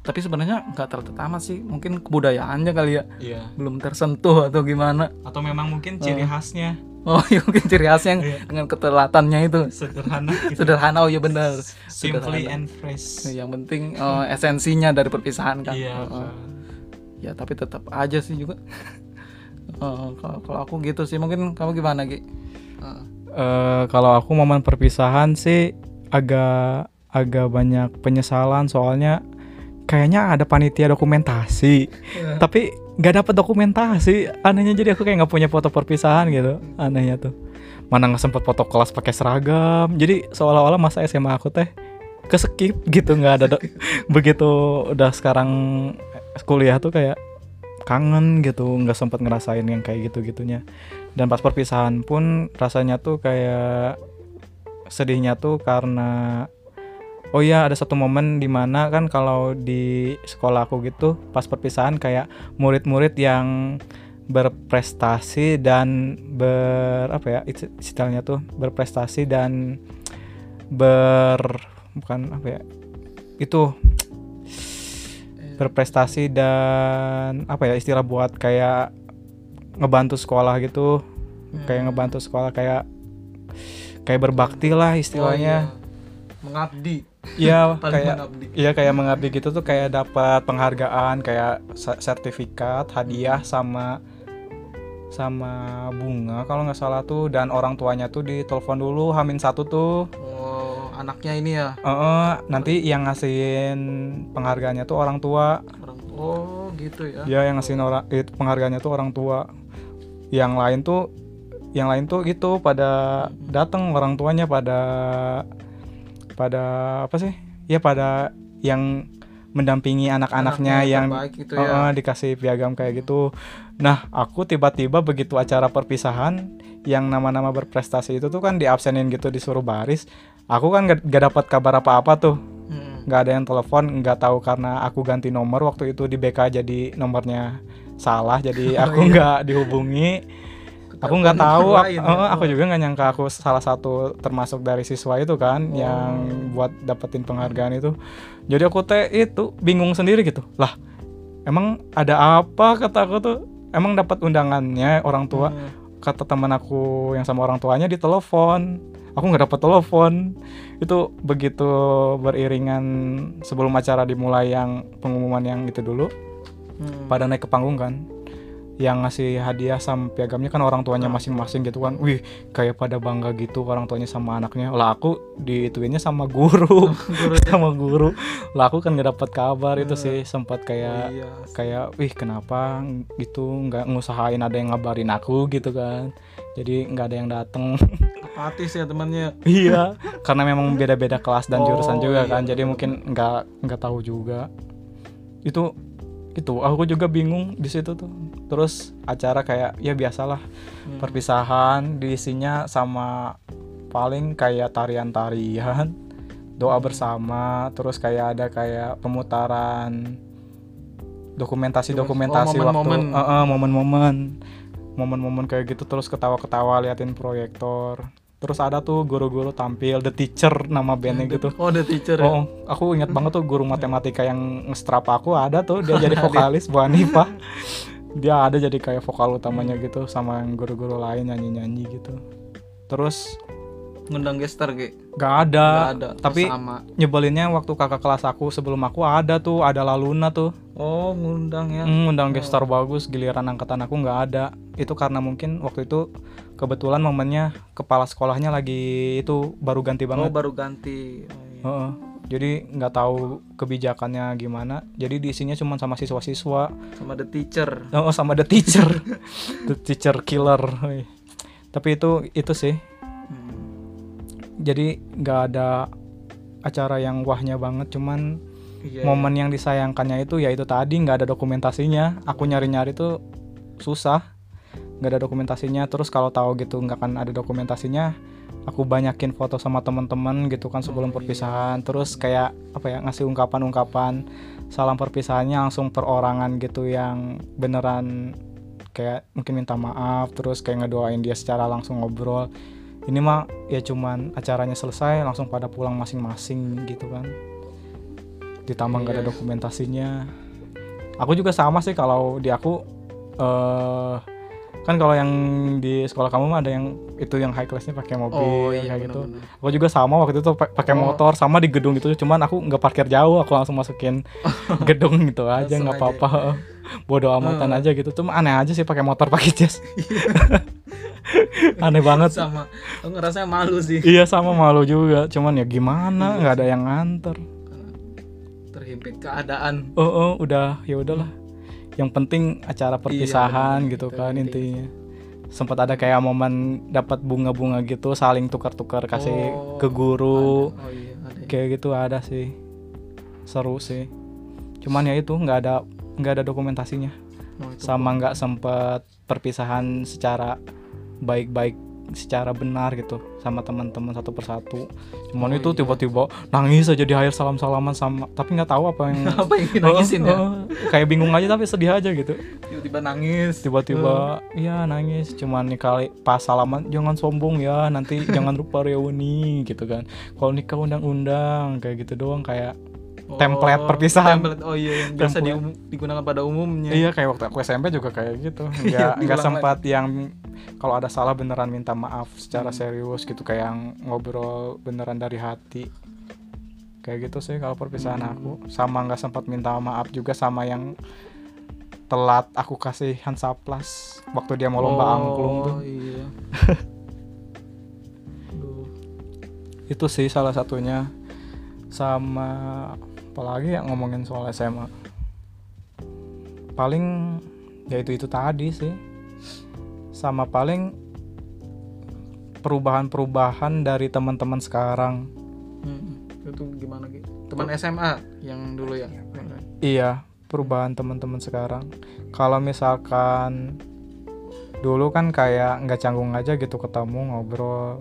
tapi sebenarnya nggak telat amat sih. Mungkin kebudayaannya kali ya. Iya. Belum tersentuh atau gimana. Atau memang mungkin ciri khasnya. Oh iya mungkin ciri khasnya yang Iya. dengan ketelatannya itu. Sederhana gitu. sederhana oh iya benar. Simply Sederhana. and fresh. Yang penting eh, esensinya dari perpisahan kan. Iya Oh, oh. ya tapi tetap aja sih juga. Eh, kalau kalau aku gitu sih. Mungkin kamu gimana Gi? Eh, Eh, kalau aku momen perpisahan sih agak agak banyak penyesalan. Soalnya kayaknya ada panitia dokumentasi. Tapi nggak dapat dokumentasi. Anehnya jadi aku kayak nggak punya foto perpisahan gitu. Anehnya tuh. Mana nggak sempet foto kelas pakai seragam. Jadi seolah-olah masa SMA aku teh keskip gitu. Nggak ada begitu udah sekarang kuliah tuh kayak kangen gitu. Nggak sempet ngerasain yang kayak gitu gitunya dan pas perpisahan pun rasanya tuh kayak sedihnya tuh karena oh iya ada satu momen di mana kan kalau di sekolah aku gitu pas perpisahan kayak murid-murid yang berprestasi dan ber apa ya is- istilahnya tuh berprestasi dan ber bukan apa ya itu berprestasi dan apa ya istilah buat kayak ngebantu sekolah gitu kayak Hmm. ngebantu sekolah kayak kayak berbakti lah istilahnya Oh, iya. Mengabdi. Iya kayak mengabdi. iya kayak mengabdi gitu tuh kayak dapat penghargaan kayak sertifikat hadiah sama sama bunga kalau nggak salah tuh. Dan orang tuanya tuh ditelepon dulu hamin satu tuh. Oh anaknya ini ya? Eh, eh, nanti yang ngasihin penghargaannya tuh orang tua. Orang oh gitu ya? Dia yang ngasihin orang itu penghargaannya tuh orang tua. Yang lain tuh yang lain tuh gitu pada datang orang tuanya pada pada apa sih? Ya pada yang mendampingi anak-anaknya Anaknya yang gitu ya. eh, dikasih piagam kayak gitu. Nah aku tiba-tiba begitu acara perpisahan yang nama-nama berprestasi itu tuh kan diabsenin gitu disuruh baris. Aku kan gak, gak dapat kabar apa-apa tuh. Hmm. ada yang telepon nggak tahu karena aku ganti nomor waktu itu di BK jadi nomornya salah jadi Oh, aku iya. nggak dihubungi aku nggak Telepon tahu nomor ak- lain ya? aku juga nggak nyangka aku salah satu termasuk dari siswa itu kan Oh. yang buat dapetin penghargaan itu jadi aku teh itu bingung sendiri gitu lah emang ada apa kata aku tuh emang dapat undangannya orang tua Hmm. kata teman aku yang sama orang tuanya ditelepon aku nggak dapat telepon itu begitu beriringan sebelum acara dimulai yang pengumuman yang itu dulu Hmm. pada naik ke panggung kan yang ngasih hadiah sama piagamnya kan orang tuanya masing-masing gitu kan. Wih kayak pada bangga gitu orang tuanya sama anaknya. Lah aku diituinnya sama guru. Guru. Sama guru. Lah aku kan nggak dapat kabar itu Hmm. sih. Sempat kayak iya kayak wih kenapa gitu nggak ngusahain ada yang ngabarin aku? gitu kan. Jadi nggak ada yang dateng. Apatis ya temannya. Iya karena memang beda-beda kelas dan Oh, jurusan juga iya, kan. Jadi betul, mungkin nggak nggak tahu juga. Itu itu aku juga bingung di situ tuh terus acara kayak ya biasalah Hmm. perpisahan diisinya sama paling kayak tarian-tarian doa Hmm. bersama terus kayak ada kayak pemutaran dokumentasi-dokumentasi Oh, waktu momen-momen. Eh, momen-momen momen-momen kayak gitu terus ketawa-ketawa liatin proyektor terus ada tuh guru-guru tampil the teacher nama bandnya gitu oh the teacher ya? Oh, aku ingat banget tuh guru matematika yang nge-strap aku ada tuh dia jadi vokalis Bu Hanifah. Dia ada jadi kayak vokal utamanya gitu sama yang guru-guru lain nyanyi-nyanyi gitu. Terus ngundang gestar Gi gak ada, Nggak ada tapi sama nyebelinnya waktu kakak kelas aku sebelum aku ada tuh, ada Laluna tuh. oh ngundang ya Hmm, undang gestar bagus, giliran angkatan aku nggak ada. Itu karena mungkin waktu itu kebetulan momennya kepala sekolahnya lagi itu baru ganti oh banget. baru ganti oh, iya. Heeh. Jadi nggak tahu kebijakannya gimana. Jadi diisinya cuma sama siswa-siswa. sama the teacher Oh, sama the teacher, the teacher killer. Tapi itu itu sih. Hmm. Jadi nggak ada acara yang wahnya banget. Cuman iya momen yang disayangkannya itu ya itu tadi nggak ada dokumentasinya. Aku nyari-nyari tuh susah. Nggak ada dokumentasinya terus kalau tahu gitu nggak akan ada dokumentasinya aku banyakin foto sama teman-teman gitu kan sebelum Oh, iya. perpisahan terus kayak apa ya ngasih ungkapan-ungkapan salam perpisahannya langsung perorangan gitu yang beneran kayak mungkin minta maaf terus kayak ngedoain dia secara langsung ngobrol ini mah ya cuman acaranya selesai langsung pada pulang masing-masing gitu kan ditambah nggak ada Iya. dokumentasinya aku juga sama sih kalau di aku eh kan kalau yang di sekolah kamu mah ada yang itu yang high classnya pakai mobil oh iya kayak gitu. benar-benar. aku juga sama waktu itu pa- pakai Oh. motor sama di gedung itu cuman aku nggak parkir jauh aku langsung masukin gedung gitu aja nggak apa-apa. Bodoh amatan Oh. aja gitu. Cuma aneh aja sih pakai motor pakai jas. Aneh banget. Sama. Aku ngerasa malu sih. Iya sama malu juga. Cuman ya gimana? Iya nggak ada yang nganter. Terhimpit keadaan. Oh, oh udah. Ya udahlah yang penting acara perpisahan benar, gitu itu kan penting. intinya. sempat ada kayak momen dapat bunga-bunga gitu saling tukar-tukar kasih Oh, ke guru. ada. oh iya ada. Kayak gitu ada sih. Seru sih. Cuman ya itu nggak ada nggak ada dokumentasinya. Oh, itu sama nggak sempet perpisahan secara baik-baik secara benar gitu sama teman-teman satu persatu. Cuman Oh, itu iya. tiba-tiba nangis aja di akhir salam-salaman sama tapi nggak tahu apa yang apa yang nangisin ya? Oh, kayak bingung aja tapi sedih aja gitu. Tiba-tiba nangis. Tiba-tiba iya nangis. Cuman nih kali pas salaman jangan sombong ya nanti jangan lupa reuni gitu kan. Kalau nikah undang-undang kayak gitu doang kayak template perpisahan. template. oh iya yang biasa Template. dium- digunakan pada umumnya iya kayak waktu aku SMP juga kayak gitu Iya, nggak nggak diulang sempat yang kalau ada salah beneran minta maaf secara Hmm. serius gitu kayak yang ngobrol beneran dari hati kayak gitu sih kalau perpisahan Hmm. aku sama nggak sempat minta maaf juga sama yang telat aku kasih hansaplas waktu dia mau lomba oh, angklung tuh iya itu sih salah satunya sama apalagi yang ngomongin soal SMA paling ya itu itu tadi sih. Sama paling perubahan-perubahan dari teman-teman sekarang. Hmm, itu gimana gitu teman SMA yang dulu ya? Iya perubahan teman-teman sekarang. Kalau misalkan dulu kan kayak nggak canggung aja gitu ketemu ngobrol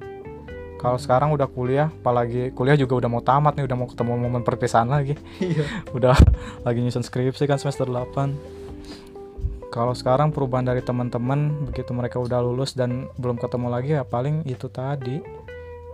kalau sekarang udah kuliah apalagi kuliah juga udah mau tamat nih udah mau ketemu momen perpisahan lagi. Iya. Udah lagi nyusun skripsi kan semester 8 kalau sekarang perubahan dari teman-teman begitu mereka udah lulus dan belum ketemu lagi ya paling itu tadi.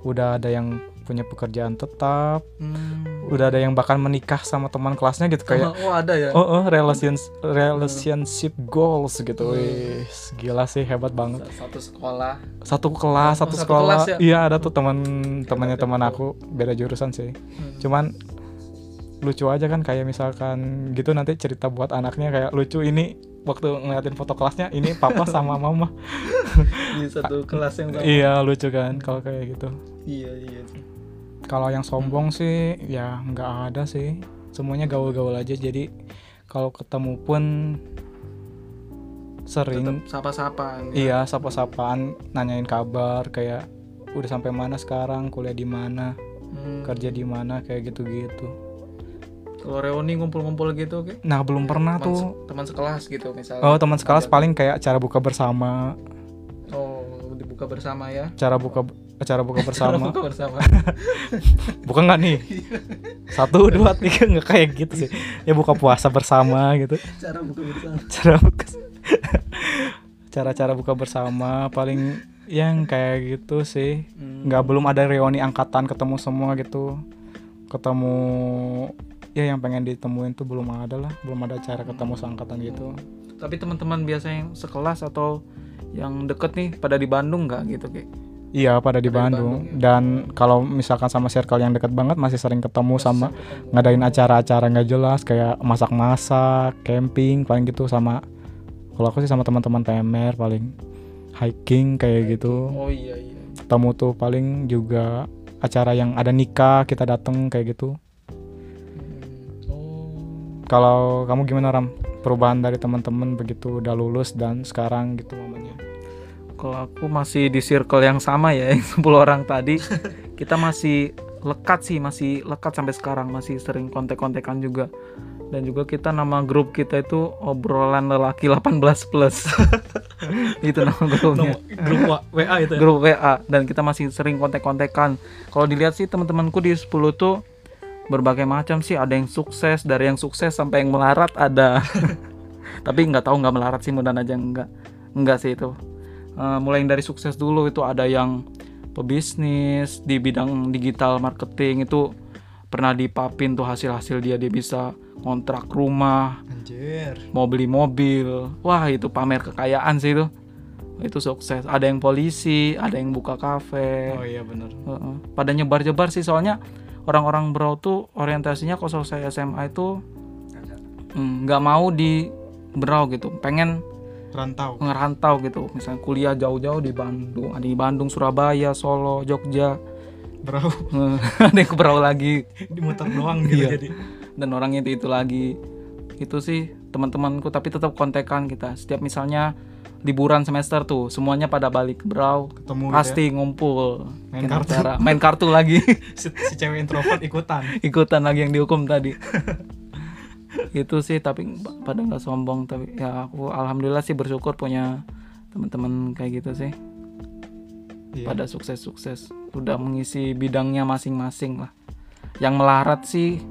Udah ada yang punya pekerjaan tetap. Hmm. udah ada yang bahkan menikah sama teman kelasnya gitu kayak oh ada ya? Oh, oh relations relationship goals gitu. Hmm. wih gila sih hebat banget. Satu sekolah. Satu kelas Oh, satu satu sekolah. kelas ya? iya ada tuh teman temannya teman aku beda jurusan sih. Hmm. cuman lucu aja kan kayak misalkan gitu nanti cerita buat anaknya kayak lucu ini waktu ngeliatin foto kelasnya ini papa sama mama. Di satu kelas yang sama. Iya lucu kan kalau kayak gitu. Iya iya. Kalau yang sombong sih ya nggak ada sih. Semuanya gaul-gaul aja. Jadi kalau ketemu pun sering sapa-sapaan ya. iya sapa-sapaan nanyain kabar kayak udah sampai mana sekarang? Kuliah di mana? Hmm. kerja di mana? Kayak gitu-gitu. Kalau reuni ngumpul-ngumpul gitu oke? Nah belum pernah teman, tuh. se- teman sekelas gitu misalnya. Oh teman sekelas Ada- paling kayak acara buka bersama. Oh dibuka bersama ya. Cara buka acara buka Cara bersama. buka bersama. Buka nggak nih? Satu dua tiga nggak kayak gitu sih. Ya buka puasa bersama gitu. Cara buka bersama. Cara buka cara-cara buka bersama paling yang kayak gitu sih. Hmm. nggak belum ada reuni angkatan ketemu semua gitu. Ketemu ya yang pengen ditemuin tuh belum ada lah. Belum ada cara ketemu seangkatan gitu. Tapi teman-teman biasa yang sekelas atau yang deket nih pada di Bandung nggak gitu kayak iya pada di Pada di Bandung. Bandung, ya. dan kalau misalkan sama circle yang dekat banget masih sering ketemu sama ngadain acara-acara nggak jelas kayak masak-masak camping paling gitu sama kalau aku sih sama teman-teman PMR paling hiking kayak gitu. Oh iya iya. Ketemu tuh paling juga acara yang ada nikah kita dateng kayak gitu. Hmm. oh. Kalau kamu gimana ram? Perubahan dari teman-teman begitu udah lulus dan sekarang gitu momennya kalau aku masih di circle yang sama ya yang 10 orang tadi kita masih lekat sih masih lekat sampai sekarang masih sering kontek-kontekan juga. Dan juga kita nama grup kita itu obrolan lelaki 18 plus. Itu nama grupnya. Grup wa- WA itu ya? grup WA dan kita masih sering kontek-kontekan. Kalau dilihat sih teman-temanku di 10 tuh berbagai macam sih. Ada yang sukses dari yang sukses sampai yang melarat ada. Tapi nggak tahu nggak melarat sih mudah aja nggak nggak sih itu Eh, mulai dari sukses dulu itu ada yang pebisnis di bidang digital marketing itu pernah dipapin tuh hasil-hasil dia dia bisa kontrak rumah Anjir. mau beli mobil wah itu pamer kekayaan sih itu itu sukses ada yang polisi ada yang buka kafe Oh iya bener. Heeh. pada nyebar-nyebar sih soalnya orang-orang bro tuh orientasinya kalau selesai SMA itu mm, nggak mau di berau gitu pengen Rantau. ngerantau gitu misalnya kuliah jauh-jauh di Bandung ada di Bandung Surabaya Solo Jogja Eh, ada yang ke berau lagi dimuter doang gitu Iya. jadi. dan orangnya itu itu lagi itu sih teman-temanku tapi tetap kontekan kita setiap misalnya liburan semester tuh semuanya pada balik ke Brau Ketemu gitu pasti ngumpul Main kartu. acara. main kartu lagi ya. si, si cewek introvert ikutan. ikutan lagi yang dihukum tadi itu sih tapi pada nggak sombong tapi ya aku alhamdulillah sih bersyukur punya teman-teman kayak gitu sih. Iya. pada sukses-sukses. Udah mengisi bidangnya masing-masing lah. Yang melarat sih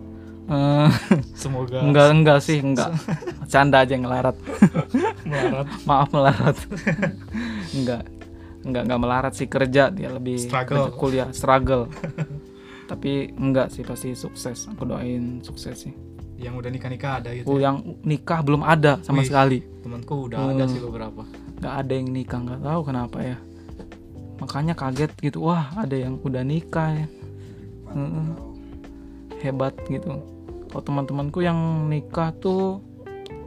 eh, Semoga. enggak enggak sih enggak. Canda aja yang melarat. Melarat. maaf melarat. Enggak enggak enggak melarat sih. Kerja dia lebih Struggle. kerja kuliah struggle. Tapi enggak sih pasti sukses. Aku doain sukses sih Yang udah nikah-nikah ada gitu. aku ya. yang nikah belum ada sama Wih. sekali Temanku udah ada Hmm. sih beberapa. nggak ada yang nikah nggak tahu kenapa ya makanya kaget gitu wah ada yang udah nikah ya Heeh. hebat gitu kalau teman-temanku yang nikah tuh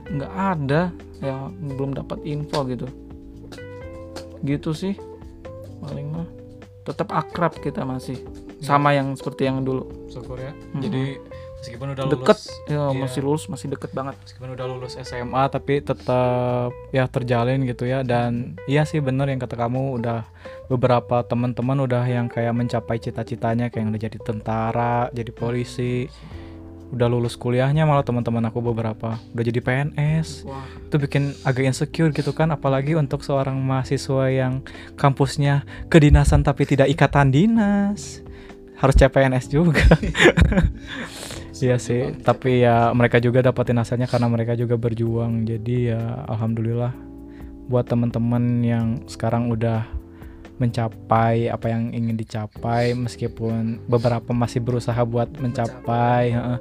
nggak ada ya belum dapat info gitu gitu sih paling mah tetap akrab kita masih sama yang seperti yang dulu Syukur ya. Hmm. Jadi meskipun udah deket. lulus ya iya. masih lulus masih deket banget. Meskipun udah lulus SMA tapi tetap ya terjalin gitu ya. Dan iya sih bener yang kata kamu udah beberapa teman-teman udah yang kayak mencapai cita-citanya kayak yang udah jadi tentara jadi polisi. Udah lulus kuliahnya malah teman-teman aku beberapa udah jadi PNS wah. Itu bikin agak insecure gitu kan apalagi untuk seorang mahasiswa yang kampusnya kedinasan tapi tidak ikatan dinas. Harus CPNS juga Iya sih, tapi ya mereka juga dapatin hasilnya karena mereka juga berjuang. Jadi ya alhamdulillah buat teman-teman yang sekarang udah mencapai apa yang ingin dicapai meskipun beberapa masih berusaha buat mencapai, heeh.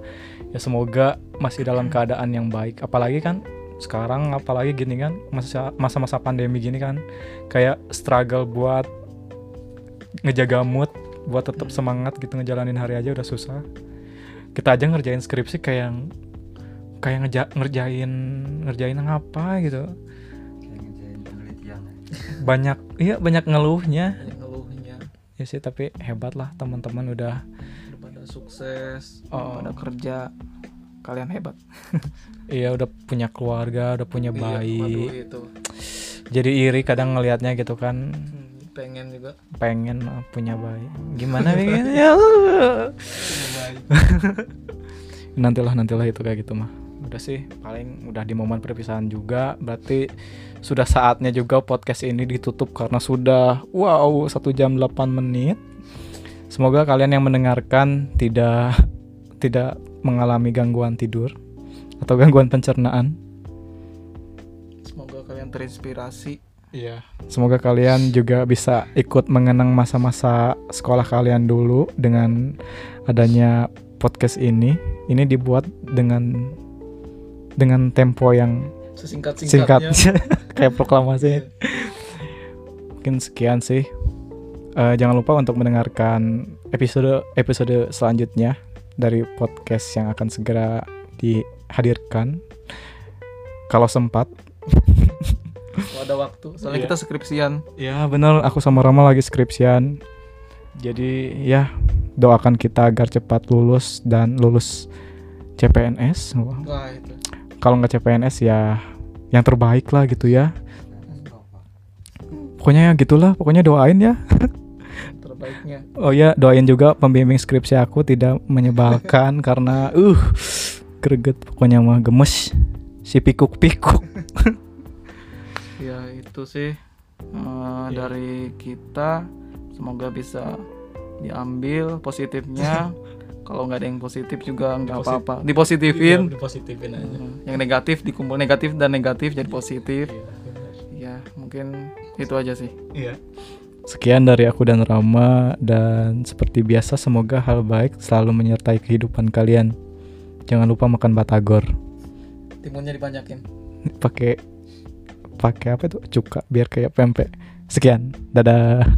ya semoga masih dalam keadaan yang baik. Apalagi kan sekarang apalagi gini kan masa masa-masa pandemi gini kan kayak struggle buat ngejaga mood buat tetap semangat gitu ngejalanin hari aja udah susah kita aja ngerjain skripsi kayak yang kayak ngeja- ngerjain ngerjain apa gitu. Kayak ngerjain penelitian ya. banyak iya banyak ngeluhnya. Banyak ngeluhnya. Ya sih tapi hebat lah teman-teman udah pada sukses Oh. udah pada kerja kalian hebat. Iya udah punya keluarga udah punya Iya, bayi. waduh, itu. Jadi iri kadang ngelihatnya gitu kan. Hmm, pengen juga. Pengen uh, punya bayi. Gimana pengen ya nantilah nantilah itu kayak gitu mah. Udah sih paling udah di momen perpisahan juga. Berarti sudah saatnya juga podcast ini ditutup karena sudah wow satu jam 8 menit. Semoga kalian yang mendengarkan tidak tidak mengalami gangguan tidur atau gangguan pencernaan. Semoga kalian terinspirasi Iya. Semoga kalian juga bisa ikut mengenang masa-masa sekolah kalian dulu dengan adanya podcast ini. Ini dibuat dengan dengan tempo yang sesingkat singkat kayak proklamasi. Mungkin sekian sih. Eh, jangan lupa untuk mendengarkan episode episode selanjutnya dari podcast yang akan segera dihadirkan kalau sempat. Kalau ada waktu soalnya Iya. kita skripsian Ya bener, aku sama Rama lagi skripsian. Jadi ya doakan kita agar cepat lulus dan lulus CPNS. Wah, itu Kalau nggak CPNS ya yang terbaik lah gitu ya. Pokoknya ya gitulah, pokoknya doain ya. terbaiknya Oh ya, doain juga pembimbing skripsi aku tidak menyebalkan karena uh greget pokoknya mah gemes si pikuk-pikuk. itu sih. Eh, dari kita semoga bisa diambil positifnya. Kalau nggak ada yang positif juga nggak Diposit- apa-apa. Dipositifin. Iya, dipositifin aja. Hmm, yang negatif dikumpul negatif dan negatif jadi positif. Ya mungkin itu aja sih. Iya. Sekian dari aku dan Rama dan seperti biasa semoga hal baik selalu menyertai kehidupan kalian. Jangan lupa makan batagor. timunnya dibanyakin. Pakai pakai apa itu? Cuka biar kayak pempek. Sekian dadah.